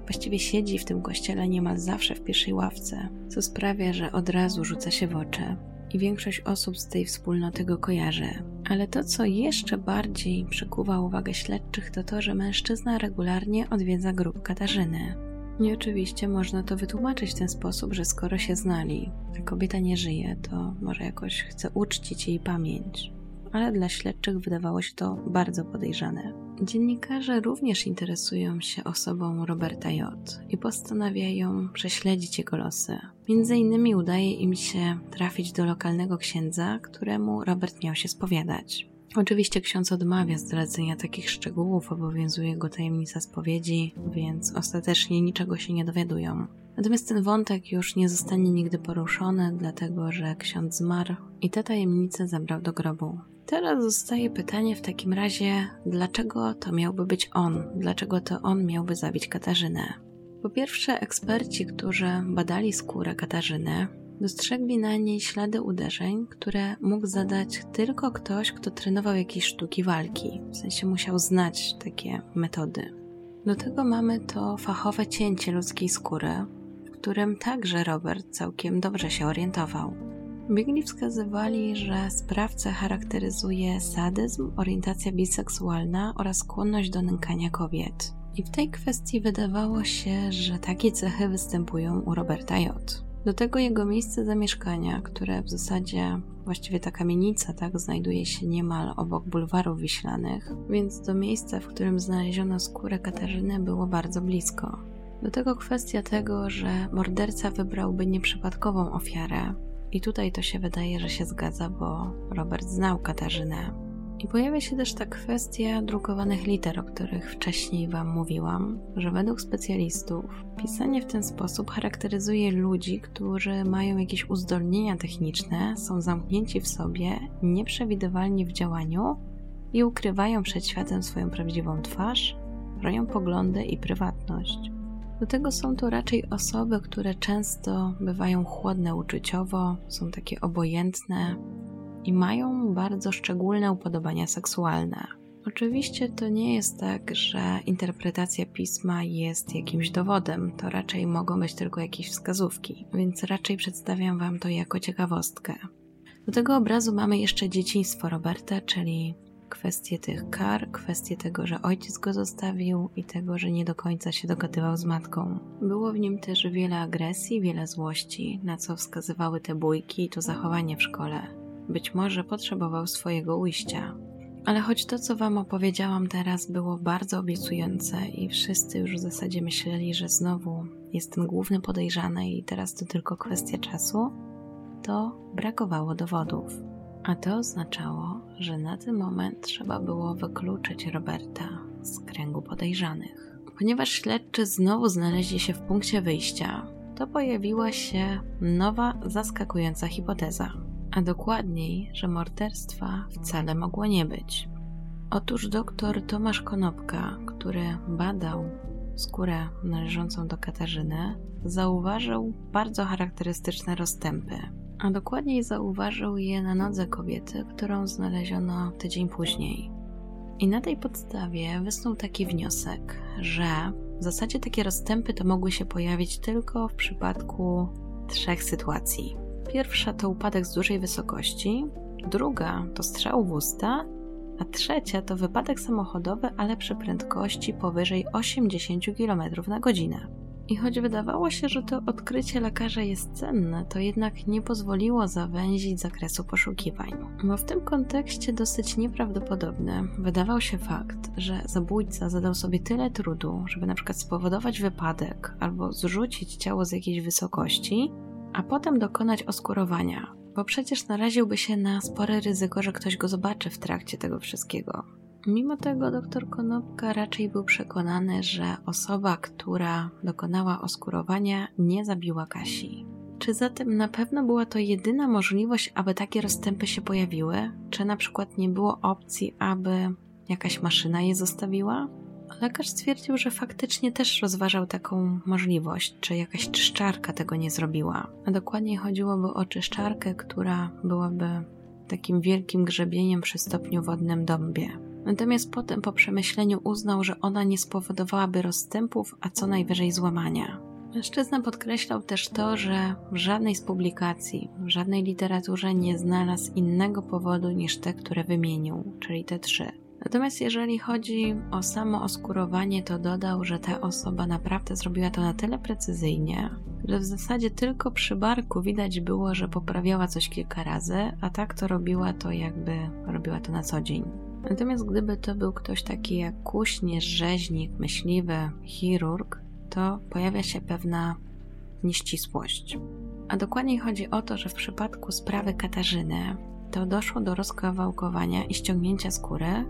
Właściwie siedzi w tym kościele niemal zawsze w pierwszej ławce, co sprawia, że od razu rzuca się w oczy i większość osób z tej wspólnoty go kojarzy. Ale to, co jeszcze bardziej przykuwa uwagę śledczych, to to, że mężczyzna regularnie odwiedza grób Katarzyny. I oczywiście można to wytłumaczyć w ten sposób, że skoro się znali, a kobieta nie żyje, to może jakoś chce uczcić jej pamięć. Ale dla śledczych wydawało się to bardzo podejrzane. Dziennikarze również interesują się osobą Roberta J. i postanawiają prześledzić jego losy. Między innymi udaje im się trafić do lokalnego księdza, któremu Robert miał się spowiadać. Oczywiście ksiądz odmawia zdradzenia takich szczegółów, obowiązuje go tajemnica spowiedzi, więc ostatecznie niczego się nie dowiadują. Natomiast ten wątek już nie zostanie nigdy poruszony, dlatego że ksiądz zmarł i te tajemnice zabrał do grobu. Teraz zostaje pytanie w takim razie, dlaczego to miałby być on? Dlaczego to on miałby zabić Katarzynę? Po pierwsze, eksperci, którzy badali skórę Katarzyny, Dostrzegli na niej ślady uderzeń, które mógł zadać tylko ktoś, kto trenował jakieś sztuki walki, w sensie musiał znać takie metody. Do tego mamy to fachowe cięcie ludzkiej skóry, w którym także Robert całkiem dobrze się orientował. Biegli wskazywali, że sprawcę charakteryzuje sadyzm, orientacja biseksualna oraz skłonność do nękania kobiet. I w tej kwestii wydawało się, że takie cechy występują u Roberta J. Do tego jego miejsce zamieszkania, które w zasadzie właściwie ta kamienica tak znajduje się niemal obok bulwarów wiślanych, więc do miejsca, w którym znaleziono skórę Katarzyny było bardzo blisko. Do tego kwestia tego, że morderca wybrałby nieprzypadkową ofiarę. I tutaj to się wydaje, że się zgadza, bo Robert znał Katarzynę i pojawia się też ta kwestia drukowanych liter, o których wcześniej Wam mówiłam, że według specjalistów pisanie w ten sposób charakteryzuje ludzi, którzy mają jakieś uzdolnienia techniczne, są zamknięci w sobie, nieprzewidywalni w działaniu i ukrywają przed światem swoją prawdziwą twarz, bronią poglądy i prywatność. Do tego są to raczej osoby, które często bywają chłodne uczuciowo, są takie obojętne, i mają bardzo szczególne upodobania seksualne. Oczywiście to nie jest tak, że interpretacja pisma jest jakimś dowodem, to raczej mogą być tylko jakieś wskazówki, więc raczej przedstawiam Wam to jako ciekawostkę. Do tego obrazu mamy jeszcze dzieciństwo Roberta, czyli kwestie tych kar, kwestie tego, że ojciec go zostawił i tego, że nie do końca się dogadywał z matką. Było w nim też wiele agresji, wiele złości, na co wskazywały te bójki i to zachowanie w szkole. Być może potrzebował swojego ujścia. Ale choć to, co Wam opowiedziałam teraz, było bardzo obiecujące i wszyscy już w zasadzie myśleli, że znowu jest ten główny podejrzany i teraz to tylko kwestia czasu, to brakowało dowodów. A to oznaczało, że na ten moment trzeba było wykluczyć Roberta z kręgu podejrzanych. Ponieważ śledczy znowu znaleźli się w punkcie wyjścia, to pojawiła się nowa, zaskakująca hipoteza a dokładniej, że morderstwa wcale mogło nie być. Otóż doktor Tomasz Konopka, który badał skórę należącą do Katarzyny, zauważył bardzo charakterystyczne rozstępy, a dokładniej zauważył je na nodze kobiety, którą znaleziono tydzień później. I na tej podstawie wysnuł taki wniosek, że w zasadzie takie rozstępy to mogły się pojawić tylko w przypadku trzech sytuacji. Pierwsza to upadek z dużej wysokości, druga to strzał w usta, a trzecia to wypadek samochodowy, ale przy prędkości powyżej 80 km na godzinę. I choć wydawało się, że to odkrycie lekarza jest cenne, to jednak nie pozwoliło zawęzić zakresu poszukiwań. Bo w tym kontekście dosyć nieprawdopodobny wydawał się fakt, że zabójca zadał sobie tyle trudu, żeby na przykład spowodować wypadek albo zrzucić ciało z jakiejś wysokości, a potem dokonać oskurowania, bo przecież naraziłby się na spore ryzyko, że ktoś go zobaczy w trakcie tego wszystkiego. Mimo tego dr Konopka raczej był przekonany, że osoba, która dokonała oskurowania, nie zabiła Kasi. Czy zatem na pewno była to jedyna możliwość, aby takie rozstępy się pojawiły? Czy na przykład nie było opcji, aby jakaś maszyna je zostawiła? Lekarz stwierdził, że faktycznie też rozważał taką możliwość, czy jakaś czyszczarka tego nie zrobiła. A dokładniej chodziłoby o czyszczarkę, która byłaby takim wielkim grzebieniem przy stopniu wodnym dąbie. Natomiast potem po przemyśleniu uznał, że ona nie spowodowałaby rozstępów, a co najwyżej złamania. Mężczyzna podkreślał też to, że w żadnej z publikacji, w żadnej literaturze nie znalazł innego powodu niż te, które wymienił, czyli te trzy Natomiast jeżeli chodzi o samo oskurowanie, to dodał, że ta osoba naprawdę zrobiła to na tyle precyzyjnie, że w zasadzie tylko przy barku widać było, że poprawiała coś kilka razy, a tak to robiła to jakby robiła to na co dzień. Natomiast gdyby to był ktoś taki jak kuśnierz, rzeźnik, myśliwy, chirurg, to pojawia się pewna nieścisłość. A dokładniej chodzi o to, że w przypadku sprawy Katarzyny to doszło do rozkawałkowania i ściągnięcia skóry,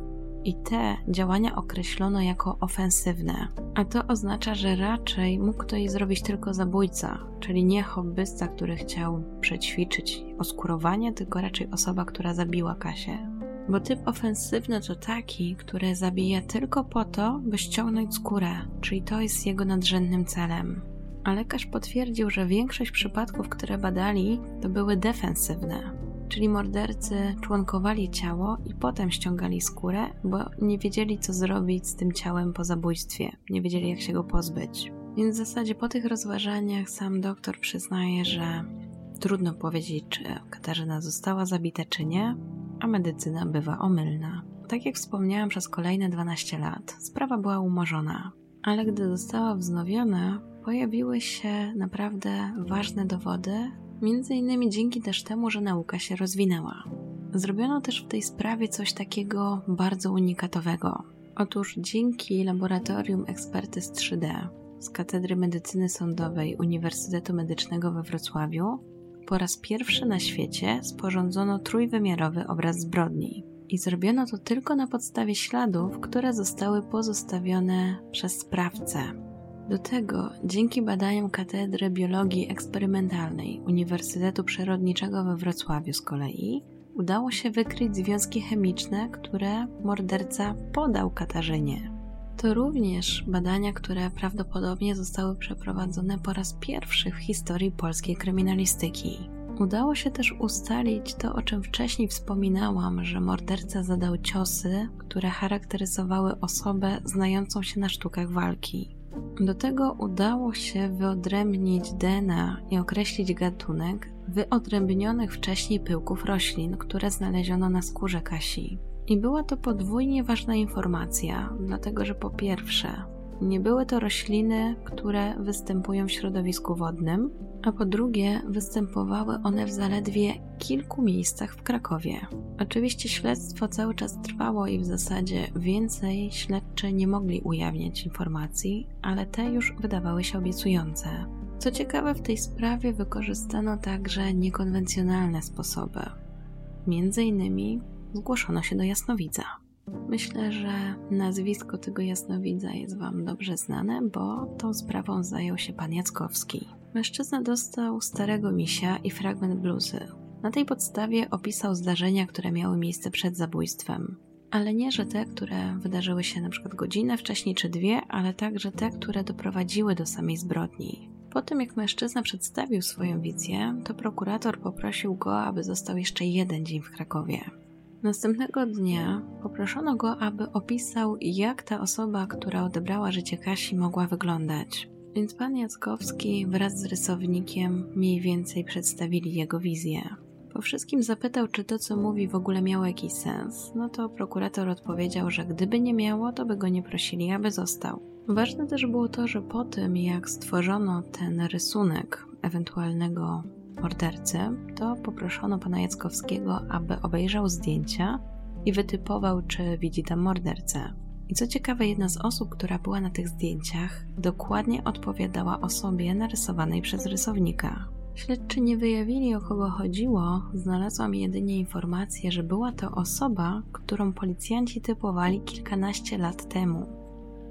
i te działania określono jako ofensywne, a to oznacza, że raczej mógł to jej zrobić tylko zabójca, czyli nie hobbysta, który chciał przećwiczyć oskurowanie, tylko raczej osoba, która zabiła Kasię. Bo typ ofensywny to taki, który zabija tylko po to, by ściągnąć skórę, czyli to jest jego nadrzędnym celem. A lekarz potwierdził, że większość przypadków, które badali, to były defensywne, czyli mordercy członkowali ciało i potem ściągali skórę, bo nie wiedzieli, co zrobić z tym ciałem po zabójstwie, nie wiedzieli, jak się go pozbyć. Więc w zasadzie po tych rozważaniach sam doktor przyznaje, że trudno powiedzieć, czy Katarzyna została zabita, czy nie, a medycyna bywa omylna. Tak jak wspomniałam, przez kolejne 12 lat sprawa była umorzona, ale gdy została wznowiona, pojawiły się naprawdę ważne dowody, między innymi dzięki też temu, że nauka się rozwinęła. Zrobiono też w tej sprawie coś takiego bardzo unikatowego. Otóż dzięki laboratorium ekspertyz 3D z Katedry Medycyny Sądowej Uniwersytetu Medycznego we Wrocławiu po raz pierwszy na świecie sporządzono trójwymiarowy obraz zbrodni. I zrobiono to tylko na podstawie śladów, które zostały pozostawione przez sprawcę. Do tego, dzięki badaniom Katedry Biologii Eksperymentalnej Uniwersytetu Przyrodniczego we Wrocławiu z kolei, udało się wykryć związki chemiczne, które morderca podał Katarzynie. To również badania, które prawdopodobnie zostały przeprowadzone po raz pierwszy w historii polskiej kryminalistyki. Udało się też ustalić to, o czym wcześniej wspominałam, że morderca zadał ciosy, które charakteryzowały osobę znającą się na sztukach walki. Do tego udało się wyodrębnić DNA i określić gatunek wyodrębnionych wcześniej pyłków roślin, które znaleziono na skórze Kasi. I była to podwójnie ważna informacja, dlatego że po pierwsze, nie były to rośliny, które występują w środowisku wodnym, a po drugie, występowały one w zaledwie kilku miejscach w Krakowie. Oczywiście śledztwo cały czas trwało i w zasadzie więcej śledczy nie mogli ujawniać informacji, ale te już wydawały się obiecujące. Co ciekawe, w tej sprawie wykorzystano także niekonwencjonalne sposoby. Między innymi zgłoszono się do jasnowidza. Myślę, że nazwisko tego jasnowidza jest Wam dobrze znane, bo tą sprawą zajął się pan Jackowski. Mężczyzna dostał starego misia i fragment bluzy. Na tej podstawie opisał zdarzenia, które miały miejsce przed zabójstwem. Ale nie, że te, które wydarzyły się na przykład godzinę wcześniej czy dwie, ale także te, które doprowadziły do samej zbrodni. Po tym, jak mężczyzna przedstawił swoją wizję, to prokurator poprosił go, aby został jeszcze jeden dzień w Krakowie. Następnego dnia poproszono go, aby opisał, jak ta osoba, która odebrała życie Kasi, mogła wyglądać. Więc pan Jackowski wraz z rysownikiem mniej więcej przedstawili jego wizję. Po wszystkim zapytał, czy to, co mówi, w ogóle miało jakiś sens. No to prokurator odpowiedział, że gdyby nie miało, to by go nie prosili, aby został. Ważne też było to, że po tym, jak stworzono ten rysunek ewentualnego mordercy, to poproszono pana Jackowskiego, aby obejrzał zdjęcia i wytypował, czy widzi tam mordercę. I co ciekawe, jedna z osób, która była na tych zdjęciach, dokładnie odpowiadała osobie narysowanej przez rysownika. Śledczy nie wyjawili o kogo chodziło, znalazłam jedynie informację, że była to osoba, którą policjanci typowali kilkanaście lat temu.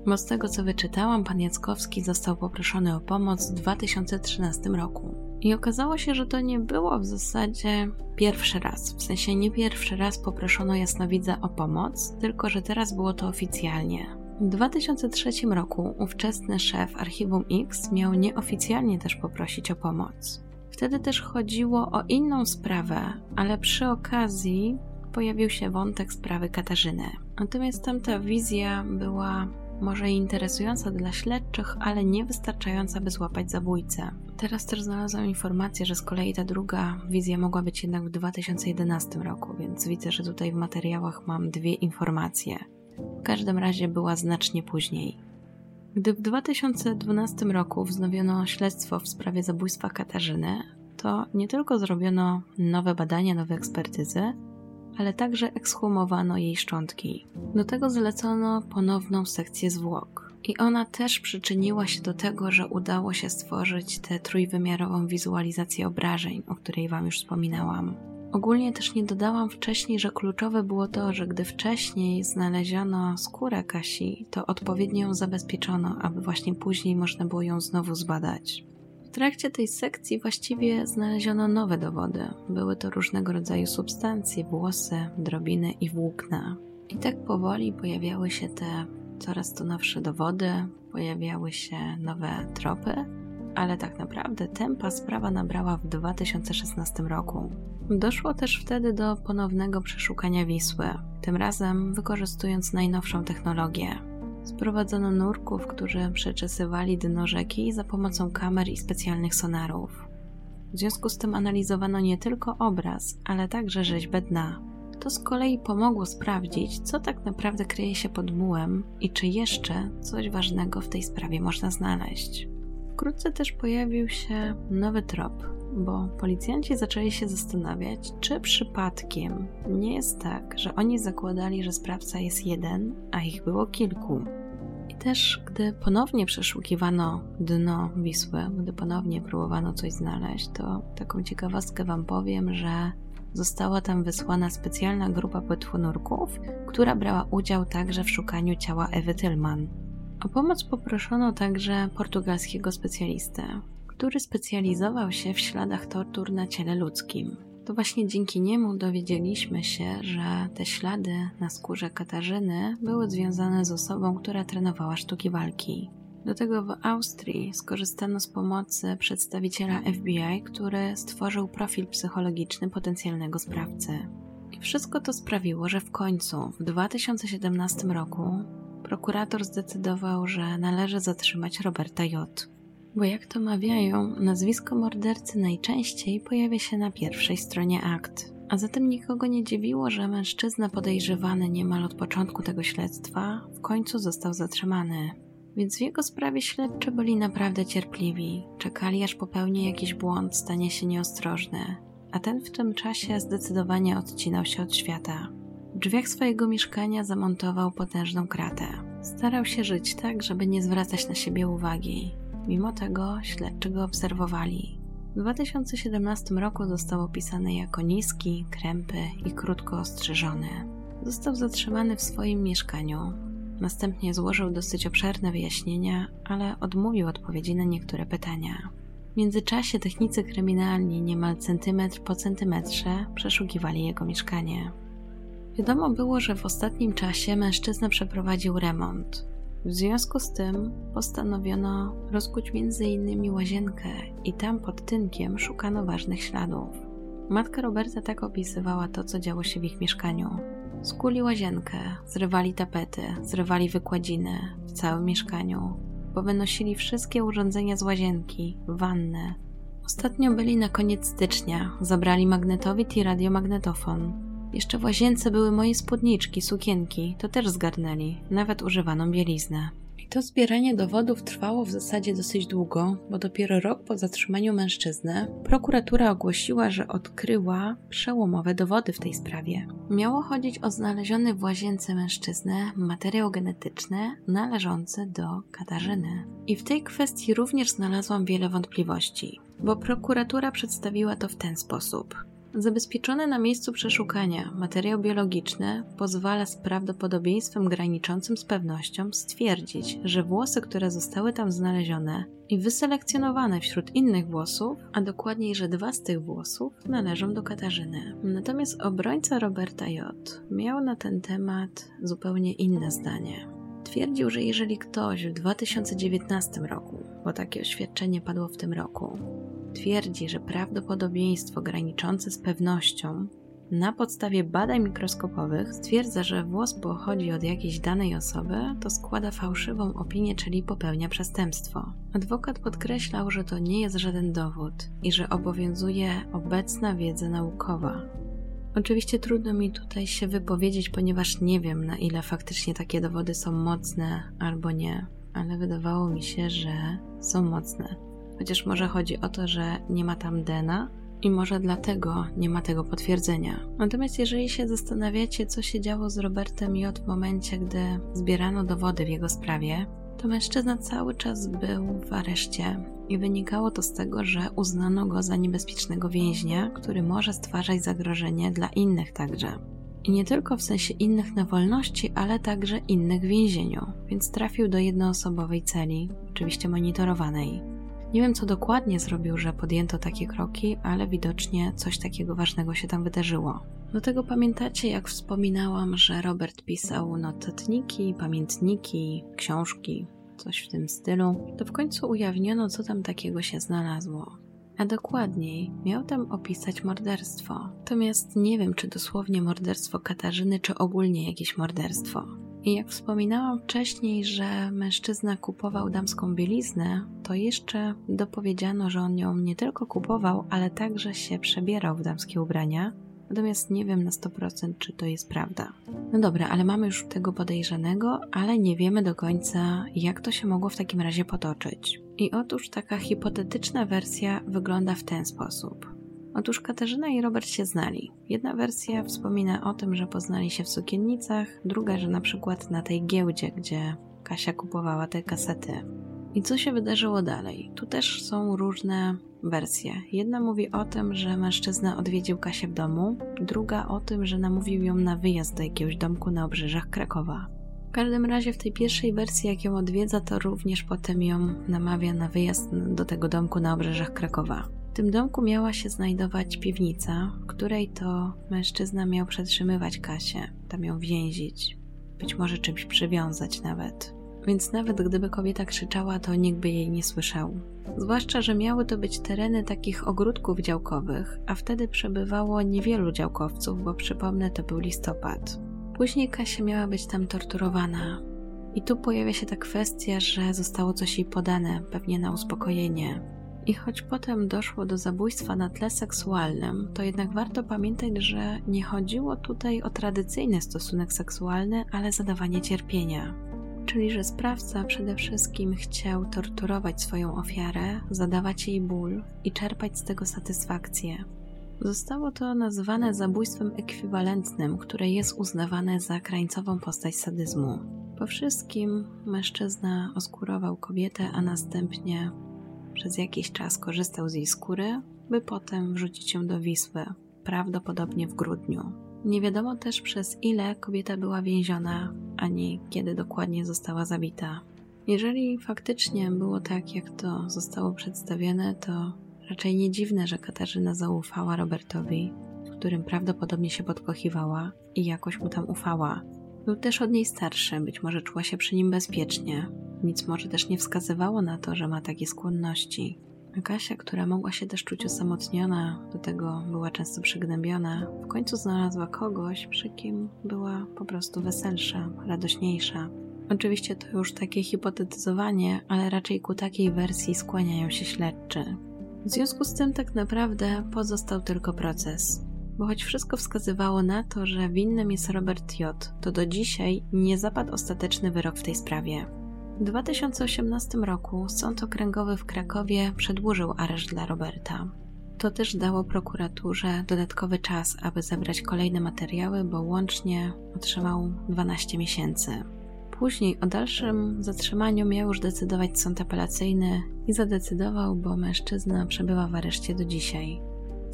Bo z tego co wyczytałam, pan Jackowski został poproszony o pomoc w 2013 roku. I okazało się, że to nie było w zasadzie pierwszy raz. W sensie nie pierwszy raz poproszono jasnowidza o pomoc, tylko że teraz było to oficjalnie. W 2003 roku ówczesny szef Archiwum X miał nieoficjalnie też poprosić o pomoc. Wtedy też chodziło o inną sprawę, ale przy okazji pojawił się wątek sprawy Katarzyny. Natomiast tamta wizja była może interesująca dla śledczych, ale niewystarczająca, by złapać zabójcę. Teraz też znalazłam informację, że z kolei ta druga wizja mogła być jednak w 2011 roku, więc widzę, że tutaj w materiałach mam dwie informacje. W każdym razie była znacznie później. Gdy w 2012 roku wznowiono śledztwo w sprawie zabójstwa Katarzyny, to nie tylko zrobiono nowe badania, nowe ekspertyzy, ale także ekshumowano jej szczątki. Do tego zlecono ponowną sekcję zwłok. I ona też przyczyniła się do tego, że udało się stworzyć tę trójwymiarową wizualizację obrażeń, o której Wam już wspominałam. Ogólnie też nie dodałam wcześniej, że kluczowe było to, że gdy wcześniej znaleziono skórę Kasi, to odpowiednio ją zabezpieczono, aby właśnie później można było ją znowu zbadać. Trakcie tej sekcji właściwie znaleziono nowe dowody. Były to różnego rodzaju substancje, włosy, drobiny i włókna. I tak powoli pojawiały się te coraz to nowsze dowody, pojawiały się nowe tropy, ale tak naprawdę tempa sprawa nabrała w 2016 roku. Doszło też wtedy do ponownego przeszukania Wisły, tym razem wykorzystując najnowszą technologię. Sprowadzono nurków, którzy przeczesywali dno rzeki za pomocą kamer i specjalnych sonarów. W związku z tym analizowano nie tylko obraz, ale także rzeźbę dna. To z kolei pomogło sprawdzić, co tak naprawdę kryje się pod mułem i czy jeszcze coś ważnego w tej sprawie można znaleźć. Wkrótce też pojawił się nowy trop, bo policjanci zaczęli się zastanawiać, czy przypadkiem nie jest tak, że oni zakładali, że sprawca jest jeden, a ich było kilku. Też, gdy ponownie przeszukiwano dno Wisły, gdy ponownie próbowano coś znaleźć, to taką ciekawostkę Wam powiem, że została tam wysłana specjalna grupa płetwonurków, która brała udział także w szukaniu ciała Ewy Tillman. O pomoc poproszono także portugalskiego specjalistę, który specjalizował się w śladach tortur na ciele ludzkim. To właśnie dzięki niemu dowiedzieliśmy się, że te ślady na skórze Katarzyny były związane z osobą, która trenowała sztuki walki. Do tego w Austrii skorzystano z pomocy przedstawiciela FBI, który stworzył profil psychologiczny potencjalnego sprawcy. I wszystko to sprawiło, że w końcu, w 2017 roku, prokurator zdecydował, że należy zatrzymać Roberta J. Bo jak to mawiają, nazwisko mordercy najczęściej pojawia się na pierwszej stronie akt. A zatem nikogo nie dziwiło, że mężczyzna podejrzewany niemal od początku tego śledztwa w końcu został zatrzymany. Więc w jego sprawie śledczy byli naprawdę cierpliwi. Czekali aż popełni jakiś błąd, stanie się nieostrożny. A ten w tym czasie zdecydowanie odcinał się od świata. W drzwiach swojego mieszkania zamontował potężną kratę. Starał się żyć tak, żeby nie zwracać na siebie uwagi. Mimo tego śledczy go obserwowali. W 2017 roku został opisany jako niski, krępy i krótko ostrzyżony. Został zatrzymany w swoim mieszkaniu. Następnie złożył dosyć obszerne wyjaśnienia, ale odmówił odpowiedzi na niektóre pytania. W międzyczasie technicy kryminalni niemal centymetr po centymetrze przeszukiwali jego mieszkanie. Wiadomo było, że w ostatnim czasie mężczyzna przeprowadził remont. W związku z tym postanowiono rozkuć m.in. łazienkę i tam pod tynkiem szukano ważnych śladów. Matka Roberta tak opisywała to, co działo się w ich mieszkaniu. Skuli łazienkę, zrywali tapety, zrywali wykładziny w całym mieszkaniu, powynosili wszystkie urządzenia z łazienki, wannę. Ostatnio byli na koniec stycznia, zabrali magnetowid i radiomagnetofon, jeszcze w łazience były moje spódniczki, sukienki, to też zgarnęli, nawet używaną bieliznę. I to zbieranie dowodów trwało w zasadzie dosyć długo, bo dopiero rok po zatrzymaniu mężczyzny prokuratura ogłosiła, że odkryła przełomowe dowody w tej sprawie. Miało chodzić o znaleziony w łazience mężczyznę materiał genetyczny należący do Katarzyny. I w tej kwestii również znalazłam wiele wątpliwości, bo prokuratura przedstawiła to w ten sposób. Zabezpieczony na miejscu przeszukania materiał biologiczny pozwala z prawdopodobieństwem graniczącym z pewnością stwierdzić, że włosy, które zostały tam znalezione i wyselekcjonowane wśród innych włosów, a dokładniej, że dwa z tych włosów należą do Katarzyny. Natomiast obrońca Roberta J. miał na ten temat zupełnie inne zdanie. Twierdził, że jeżeli ktoś w 2019 roku, bo takie oświadczenie padło w tym roku, twierdzi, że prawdopodobieństwo graniczące z pewnością na podstawie badań mikroskopowych stwierdza, że włos pochodzi od jakiejś danej osoby, to składa fałszywą opinię, czyli popełnia przestępstwo. Adwokat podkreślał, że to nie jest żaden dowód i że obowiązuje obecna wiedza naukowa. Oczywiście trudno mi tutaj się wypowiedzieć, ponieważ nie wiem, na ile faktycznie takie dowody są mocne albo nie, ale wydawało mi się, że są mocne. Chociaż może chodzi o to, że nie ma tam DNA, i może dlatego nie ma tego potwierdzenia. Natomiast jeżeli się zastanawiacie, co się działo z Robertem J w momencie, gdy zbierano dowody w jego sprawie, to mężczyzna cały czas był w areszcie i wynikało to z tego, że uznano go za niebezpiecznego więźnia, który może stwarzać zagrożenie dla innych także. I nie tylko w sensie innych na wolności, ale także innych w więzieniu, więc trafił do jednoosobowej celi, oczywiście monitorowanej. Nie wiem, co dokładnie zrobił, że podjęto takie kroki, ale widocznie coś takiego ważnego się tam wydarzyło. Do tego pamiętacie, jak wspominałam, że Robert pisał notatniki, pamiętniki, książki, coś w tym stylu, to w końcu ujawniono, co tam takiego się znalazło. A dokładniej, miał tam opisać morderstwo. Natomiast nie wiem, czy dosłownie morderstwo Katarzyny, czy ogólnie jakieś morderstwo. I jak wspominałam wcześniej, że mężczyzna kupował damską bieliznę, to jeszcze dopowiedziano, że on ją nie tylko kupował, ale także się przebierał w damskie ubrania. Natomiast nie wiem na 100%, czy to jest prawda. No dobra, ale mamy już tego podejrzanego, ale nie wiemy do końca, jak to się mogło w takim razie potoczyć. I otóż taka hipotetyczna wersja wygląda w ten sposób. Otóż Katarzyna i Robert się znali. Jedna wersja wspomina o tym, że poznali się w sukiennicach, druga, że na przykład na tej giełdzie, gdzie Kasia kupowała te kasety. I co się wydarzyło dalej? Tu też są różne wersje. Jedna mówi o tym, że mężczyzna odwiedził Kasię w domu, druga o tym, że namówił ją na wyjazd do jakiegoś domku na obrzeżach Krakowa. W każdym razie w tej pierwszej wersji, jak ją odwiedza, to również potem ją namawia na wyjazd do tego domku na obrzeżach Krakowa tym domku miała się znajdować piwnica, w której to mężczyzna miał przetrzymywać Kasię, tam ją więzić, być może czymś przywiązać nawet. Więc nawet gdyby kobieta krzyczała, to nikt by jej nie słyszał. Zwłaszcza, że miały to być tereny takich ogródków działkowych, a wtedy przebywało niewielu działkowców, bo przypomnę, to był listopad. Później Kasia miała być tam torturowana. I tu pojawia się ta kwestia, że zostało coś jej podane, pewnie na uspokojenie, i choć potem doszło do zabójstwa na tle seksualnym, to jednak warto pamiętać, że nie chodziło tutaj o tradycyjny stosunek seksualny, ale zadawanie cierpienia. Czyli, że sprawca przede wszystkim chciał torturować swoją ofiarę, zadawać jej ból i czerpać z tego satysfakcję. Zostało to nazwane zabójstwem ekwiwalentnym, które jest uznawane za krańcową postać sadyzmu. Po wszystkim mężczyzna oskurował kobietę, a następnie przez jakiś czas korzystał z jej skóry, by potem wrzucić ją do Wisły, prawdopodobnie w grudniu. Nie wiadomo też przez ile kobieta była więziona, ani kiedy dokładnie została zabita. Jeżeli faktycznie było tak, jak to zostało przedstawione, to raczej nie dziwne, że Katarzyna zaufała Robertowi, w którym prawdopodobnie się podkochiwała i jakoś mu tam ufała. Był też od niej starszy, być może czuła się przy nim bezpiecznie, nic może też nie wskazywało na to, że ma takie skłonności. Kasia, która mogła się też czuć osamotniona, do tego była często przygnębiona, w końcu znalazła kogoś, przy kim była po prostu weselsza, radośniejsza. Oczywiście to już takie hipotetyzowanie, ale raczej ku takiej wersji skłaniają się śledczy. W związku z tym tak naprawdę pozostał tylko proces. Bo choć wszystko wskazywało na to, że winnym jest Robert J., to do dzisiaj nie zapadł ostateczny wyrok w tej sprawie. W 2018 roku Sąd Okręgowy w Krakowie przedłużył areszt dla Roberta. To też dało prokuraturze dodatkowy czas, aby zebrać kolejne materiały, bo łącznie otrzymał 12 miesięcy. Później o dalszym zatrzymaniu miał już decydować sąd apelacyjny i zadecydował, bo mężczyzna przebywa w areszcie do dzisiaj.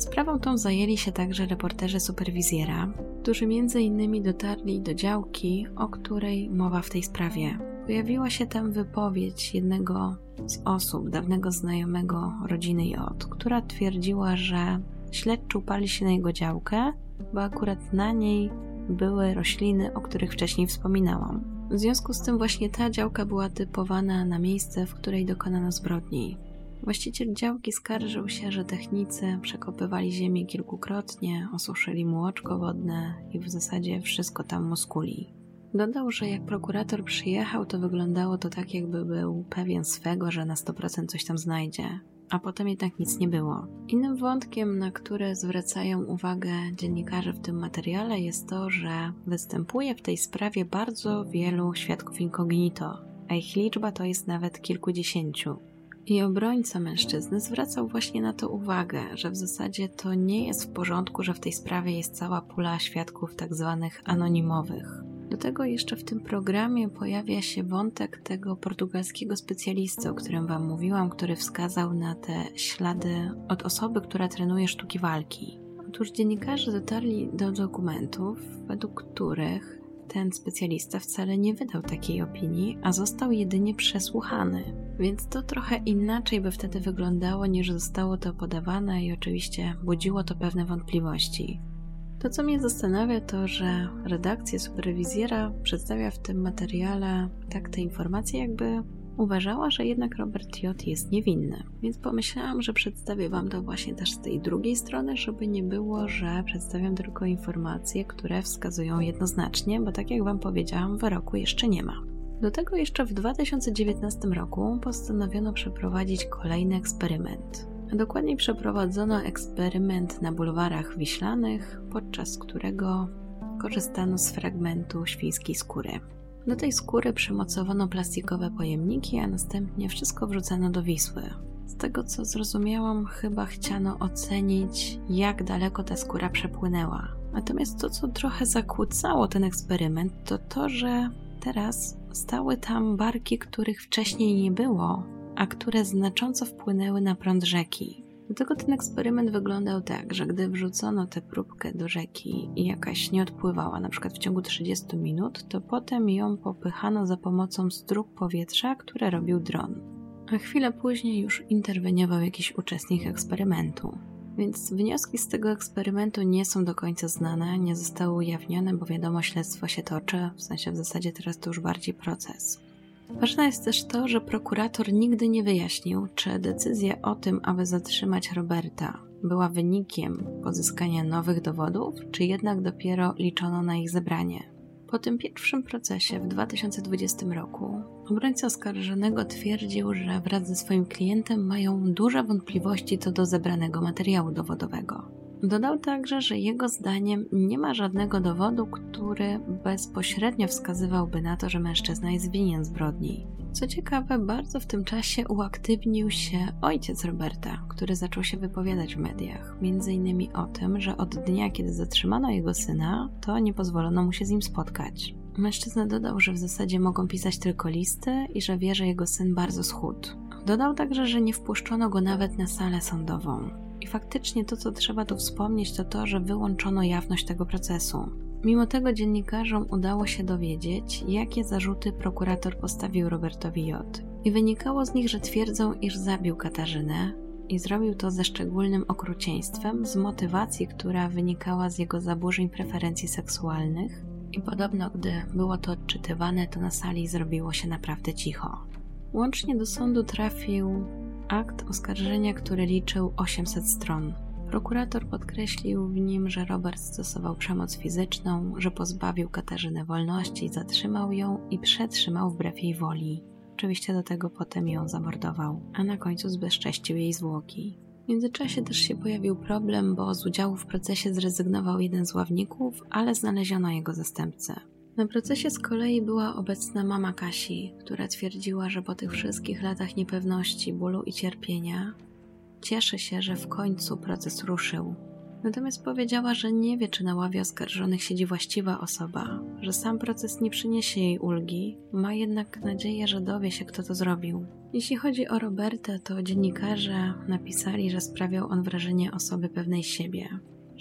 Sprawą tą zajęli się także reporterzy superwizjera, którzy między innymi dotarli do działki, o której mowa w tej sprawie. Pojawiła się tam wypowiedź jednego z osób, dawnego znajomego rodziny J, która twierdziła, że śledczy upali się na jego działkę, bo akurat na niej były rośliny, o których wcześniej wspominałam. W związku z tym właśnie ta działka była typowana na miejsce, w której dokonano zbrodni. Właściciel działki skarżył się, że technicy przekopywali ziemię kilkukrotnie, osuszyli mu oczko wodne i w zasadzie wszystko tam muskuli. Dodał, że jak prokurator przyjechał, to wyglądało to tak, jakby był pewien swego, że na 100% coś tam znajdzie, a potem jednak nic nie było. Innym wątkiem, na który zwracają uwagę dziennikarze w tym materiale, jest to, że występuje w tej sprawie bardzo wielu świadków incognito, a ich liczba to jest nawet kilkudziesięciu. I obrońca mężczyzny zwracał właśnie na to uwagę, że w zasadzie to nie jest w porządku, że w tej sprawie jest cała pula świadków tak zwanych anonimowych. Do tego jeszcze w tym programie pojawia się wątek tego portugalskiego specjalisty, o którym Wam mówiłam, który wskazał na te ślady od osoby, która trenuje sztuki walki. Otóż dziennikarze dotarli do dokumentów, według których ten specjalista wcale nie wydał takiej opinii, a został jedynie przesłuchany. Więc to trochę inaczej by wtedy wyglądało, niż zostało to podawane, i oczywiście budziło to pewne wątpliwości. To, co mnie zastanawia, to, że redakcja superwizjera przedstawia w tym materiale tak te informacje, jakby uważała, że jednak Robert J. jest niewinny. Więc pomyślałam, że przedstawię Wam to właśnie też z tej drugiej strony, żeby nie było, że przedstawiam tylko informacje, które wskazują jednoznacznie, bo tak jak Wam powiedziałam, wyroku jeszcze nie ma. Do tego jeszcze w 2019 roku postanowiono przeprowadzić kolejny eksperyment. Dokładniej przeprowadzono eksperyment na bulwarach wiślanych, podczas którego korzystano z fragmentu świńskiej skóry. Do tej skóry przymocowano plastikowe pojemniki, a następnie wszystko wrzucano do Wisły. Z tego co zrozumiałam, chyba chciano ocenić, jak daleko ta skóra przepłynęła. Natomiast to, co trochę zakłócało ten eksperyment, to to, że teraz stały tam barki, których wcześniej nie było, a które znacząco wpłynęły na prąd rzeki. Dlatego ten eksperyment wyglądał tak, że gdy wrzucono tę próbkę do rzeki i jakaś nie odpływała, na przykład w ciągu 30 minut, to potem ją popychano za pomocą strug powietrza, które robił dron. A chwilę później już interweniował jakiś uczestnik eksperymentu. Więc wnioski z tego eksperymentu nie są do końca znane, nie zostały ujawnione, bo wiadomo, śledztwo się toczy, w sensie w zasadzie teraz to już bardziej proces. Ważne jest też to, że prokurator nigdy nie wyjaśnił, czy decyzja o tym, aby zatrzymać Roberta, była wynikiem pozyskania nowych dowodów, czy jednak dopiero liczono na ich zebranie. Po tym pierwszym procesie w 2020 roku obrońca oskarżonego twierdził, że wraz ze swoim klientem mają duże wątpliwości co do zebranego materiału dowodowego. Dodał także, że jego zdaniem nie ma żadnego dowodu, który bezpośrednio wskazywałby na to, że mężczyzna jest winien zbrodni. Co ciekawe, bardzo w tym czasie uaktywnił się ojciec Roberta, który zaczął się wypowiadać w mediach, między innymi o tym, że od dnia, kiedy zatrzymano jego syna, to nie pozwolono mu się z nim spotkać. Mężczyzna dodał, że w zasadzie mogą pisać tylko listy i że wie, że jego syn bardzo schudł. Dodał także, że nie wpuszczono go nawet na salę sądową. I faktycznie to, co trzeba tu wspomnieć, to to, że wyłączono jawność tego procesu. Mimo tego dziennikarzom udało się dowiedzieć, jakie zarzuty prokurator postawił Robertowi J. I wynikało z nich, że twierdzą, iż zabił Katarzynę i zrobił to ze szczególnym okrucieństwem, z motywacji, która wynikała z jego zaburzeń preferencji seksualnych. I podobno, gdy było to odczytywane, to na sali zrobiło się naprawdę cicho. Łącznie do sądu trafił akt oskarżenia, który liczył 800 stron. Prokurator podkreślił w nim, że Robert stosował przemoc fizyczną, że pozbawił Katarzynę wolności, zatrzymał ją i przetrzymał wbrew jej woli. Oczywiście do tego potem ją zamordował, a na końcu zbezcześcił jej zwłoki. W międzyczasie też się pojawił problem, bo z udziału w procesie zrezygnował jeden z ławników, ale znaleziono jego zastępcę. Na procesie z kolei była obecna mama Kasi, która twierdziła, że po tych wszystkich latach niepewności, bólu i cierpienia cieszy się, że w końcu proces ruszył. Natomiast powiedziała, że nie wie, czy na ławie oskarżonych siedzi właściwa osoba, że sam proces nie przyniesie jej ulgi, ma jednak nadzieję, że dowie się, kto to zrobił. Jeśli chodzi o Roberta, to dziennikarze napisali, że sprawiał on wrażenie osoby pewnej siebie,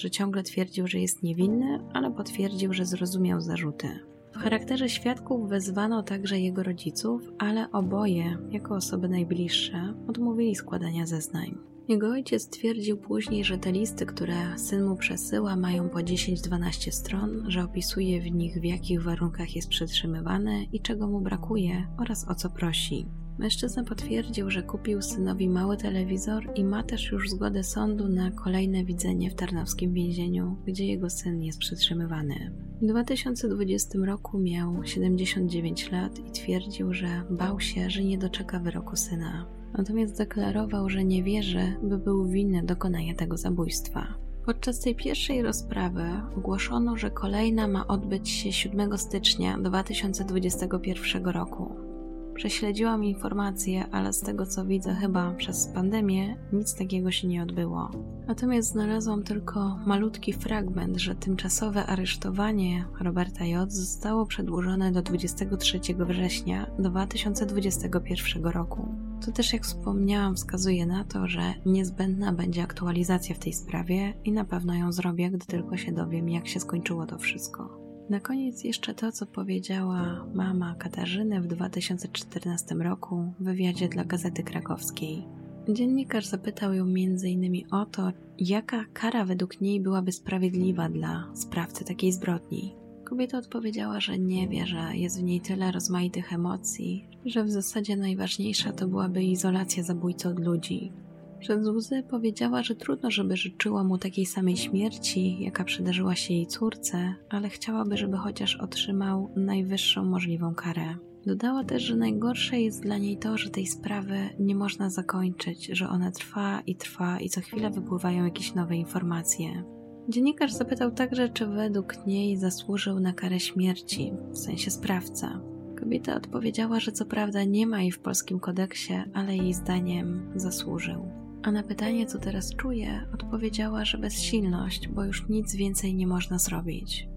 że ciągle twierdził, że jest niewinny, ale potwierdził, że zrozumiał zarzuty. W charakterze świadków wezwano także jego rodziców, ale oboje, jako osoby najbliższe, odmówili składania zeznań. Jego ojciec twierdził później, że te listy, które syn mu przesyła, mają po 10-12 stron, że opisuje w nich w jakich warunkach jest przetrzymywany i czego mu brakuje oraz o co prosi. Mężczyzna potwierdził, że kupił synowi mały telewizor i ma też już zgodę sądu na kolejne widzenie w tarnowskim więzieniu, gdzie jego syn jest przetrzymywany. W 2020 roku miał 79 lat i twierdził, że bał się, że nie doczeka wyroku syna. Natomiast deklarował, że nie wierzy, by był winny dokonania tego zabójstwa. Podczas tej pierwszej rozprawy ogłoszono, że kolejna ma odbyć się 7 stycznia 2021 roku. Prześledziłam informacje, ale z tego co widzę, chyba przez pandemię, nic takiego się nie odbyło. Natomiast znalazłam tylko malutki fragment, że tymczasowe aresztowanie Roberta J. zostało przedłużone do 23 września 2021 roku. To też, jak wspomniałam, wskazuje na to, że niezbędna będzie aktualizacja w tej sprawie i na pewno ją zrobię, gdy tylko się dowiem, jak się skończyło to wszystko. Na koniec jeszcze to, co powiedziała mama Katarzyny w 2014 roku w wywiadzie dla Gazety Krakowskiej. Dziennikarz zapytał ją m.in. o to, jaka kara według niej byłaby sprawiedliwa dla sprawcy takiej zbrodni. Kobieta odpowiedziała, że nie wie, że jest w niej tyle rozmaitych emocji, że w zasadzie najważniejsza to byłaby izolacja zabójcy od ludzi, przez łzy powiedziała, że trudno, żeby życzyła mu takiej samej śmierci, jaka przydarzyła się jej córce, ale chciałaby, żeby chociaż otrzymał najwyższą możliwą karę. Dodała też, że najgorsze jest dla niej to, że tej sprawy nie można zakończyć, że ona trwa i trwa i co chwilę wypływają jakieś nowe informacje. Dziennikarz zapytał także, czy według niej zasłużył na karę śmierci, w sensie sprawca. Kobieta odpowiedziała, że co prawda nie ma jej w polskim kodeksie, ale jej zdaniem zasłużył. A na pytanie, co teraz czuje, odpowiedziała, że bezsilność, bo już nic więcej nie można zrobić.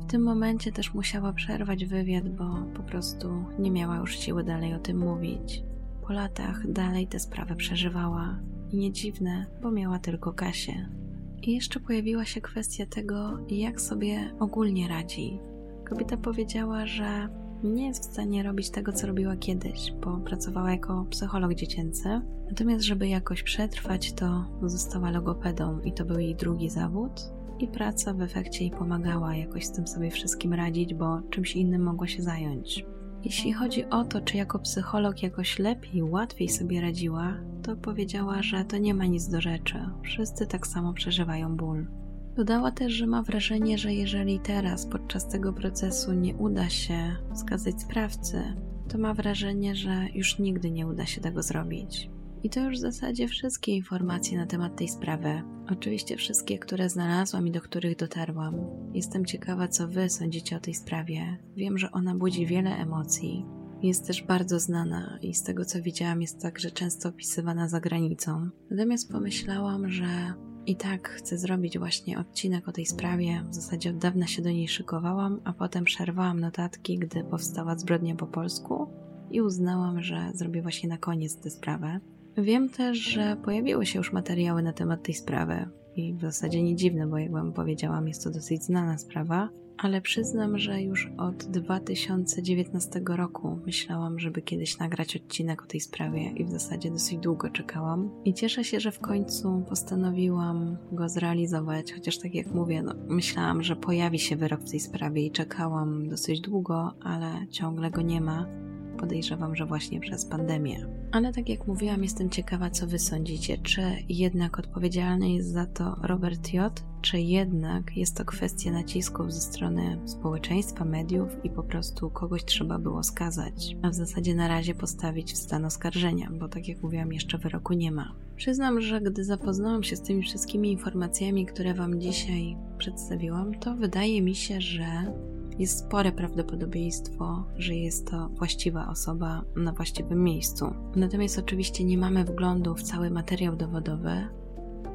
W tym momencie też musiała przerwać wywiad, bo po prostu nie miała już siły dalej o tym mówić. Po latach dalej tę sprawę przeżywała i nie dziwne, bo miała tylko Kasię. I jeszcze pojawiła się kwestia tego, jak sobie ogólnie radzi. Kobieta powiedziała, że nie jest w stanie robić tego, co robiła kiedyś, bo pracowała jako psycholog dziecięcy. Natomiast, żeby jakoś przetrwać, to została logopedą i to był jej drugi zawód. I praca w efekcie jej pomagała jakoś z tym sobie wszystkim radzić, bo czymś innym mogła się zająć. Jeśli chodzi o to, czy jako psycholog jakoś lepiej, łatwiej sobie radziła, to powiedziała, że to nie ma nic do rzeczy. Wszyscy tak samo przeżywają ból. Dodała też, że ma wrażenie, że jeżeli teraz podczas tego procesu nie uda się wskazać sprawcy, to ma wrażenie, że już nigdy nie uda się tego zrobić. I to już w zasadzie wszystkie informacje na temat tej sprawy. Oczywiście wszystkie, które znalazłam i do których dotarłam. Jestem ciekawa, co Wy sądzicie o tej sprawie. Wiem, że ona budzi wiele emocji. Jest też bardzo znana i z tego co widziałam, jest także często opisywana za granicą. Natomiast pomyślałam, że i tak chcę zrobić właśnie odcinek o tej sprawie. W zasadzie od dawna się do niej szykowałam, a potem przerwałam notatki, gdy powstała zbrodnia po polsku i uznałam, że zrobię właśnie na koniec tę sprawę. Wiem też, że pojawiły się już materiały na temat tej sprawy i w zasadzie nie dziwne, bo jak wam powiedziałam, jest to dosyć znana sprawa ale przyznam, że już od 2019 roku myślałam, żeby kiedyś nagrać odcinek o tej sprawie i w zasadzie dosyć długo czekałam. I cieszę się, że w końcu postanowiłam go zrealizować, chociaż tak jak mówię, no, myślałam, że pojawi się wyrok w tej sprawie i czekałam dosyć długo, ale ciągle go nie ma. Podejrzewam, że właśnie przez pandemię. Ale tak jak mówiłam, jestem ciekawa, co wy sądzicie. Czy jednak odpowiedzialny jest za to Robert J., czy jednak jest to kwestia nacisków ze strony społeczeństwa, mediów i po prostu kogoś trzeba było skazać, a w zasadzie na razie postawić w stan oskarżenia, bo tak jak mówiłam, jeszcze wyroku nie ma. Przyznam, że gdy zapoznałam się z tymi wszystkimi informacjami, które Wam dzisiaj przedstawiłam, to wydaje mi się, że jest spore prawdopodobieństwo, że jest to właściwa osoba na właściwym miejscu. Natomiast oczywiście nie mamy wglądu w cały materiał dowodowy,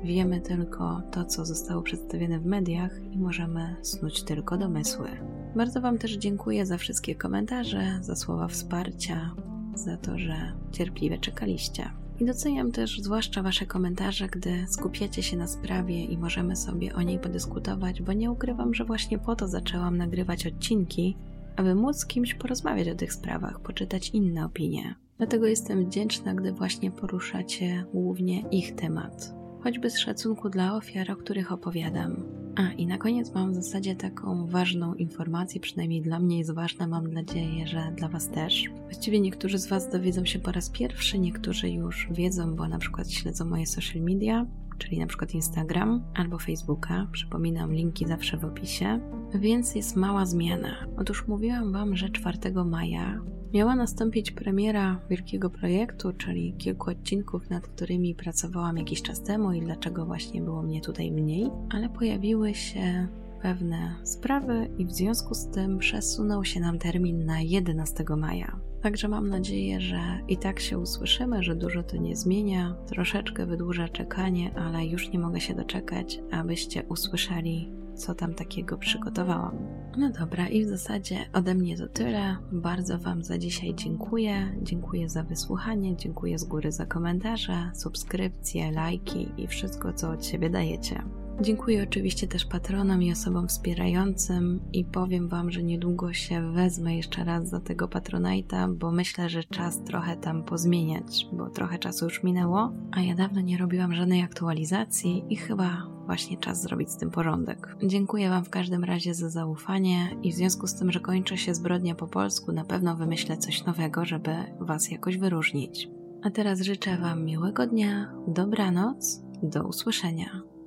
wiemy tylko to, co zostało przedstawione w mediach i możemy snuć tylko domysły. Bardzo Wam też dziękuję za wszystkie komentarze, za słowa wsparcia, za to, że cierpliwie czekaliście. I doceniam też zwłaszcza Wasze komentarze, gdy skupiacie się na sprawie i możemy sobie o niej podyskutować, bo nie ukrywam, że właśnie po to zaczęłam nagrywać odcinki, aby móc z kimś porozmawiać o tych sprawach, poczytać inne opinie. Dlatego jestem wdzięczna, gdy właśnie poruszacie głównie ich temat, choćby z szacunku dla ofiar, o których opowiadam. A i na koniec mam w zasadzie taką ważną informację, przynajmniej dla mnie jest ważna, mam nadzieję, że dla Was też. Właściwie niektórzy z Was dowiedzą się po raz pierwszy, niektórzy już wiedzą, bo na przykład śledzą moje social media, czyli na przykład Instagram albo Facebooka. Przypominam, linki zawsze w opisie. Więc jest mała zmiana. Otóż mówiłam Wam, że 4 maja miała nastąpić premiera wielkiego projektu, czyli kilku odcinków, nad którymi pracowałam jakiś czas temu i dlaczego właśnie było mnie tutaj mniej, ale pojawiły się pewne sprawy i w związku z tym przesunął się nam termin na 11 maja. Także mam nadzieję, że i tak się usłyszymy, że dużo to nie zmienia. Troszeczkę wydłuża czekanie, ale już nie mogę się doczekać, abyście usłyszeli, co tam takiego przygotowałam. No dobra, i w zasadzie ode mnie to tyle. Bardzo Wam za dzisiaj dziękuję. Dziękuję za wysłuchanie, dziękuję z góry za komentarze, subskrypcje, lajki i wszystko, co od siebie dajecie. Dziękuję oczywiście też patronom i osobom wspierającym i powiem Wam, że niedługo się wezmę jeszcze raz za tego Patronite'a, bo myślę, że czas trochę tam pozmieniać, bo trochę czasu już minęło, a ja dawno nie robiłam żadnej aktualizacji i chyba właśnie czas zrobić z tym porządek. Dziękuję Wam w każdym razie za zaufanie i w związku z tym, że kończy się zbrodnia po polsku, na pewno wymyślę coś nowego, żeby Was jakoś wyróżnić. A teraz życzę Wam miłego dnia, dobranoc, do usłyszenia.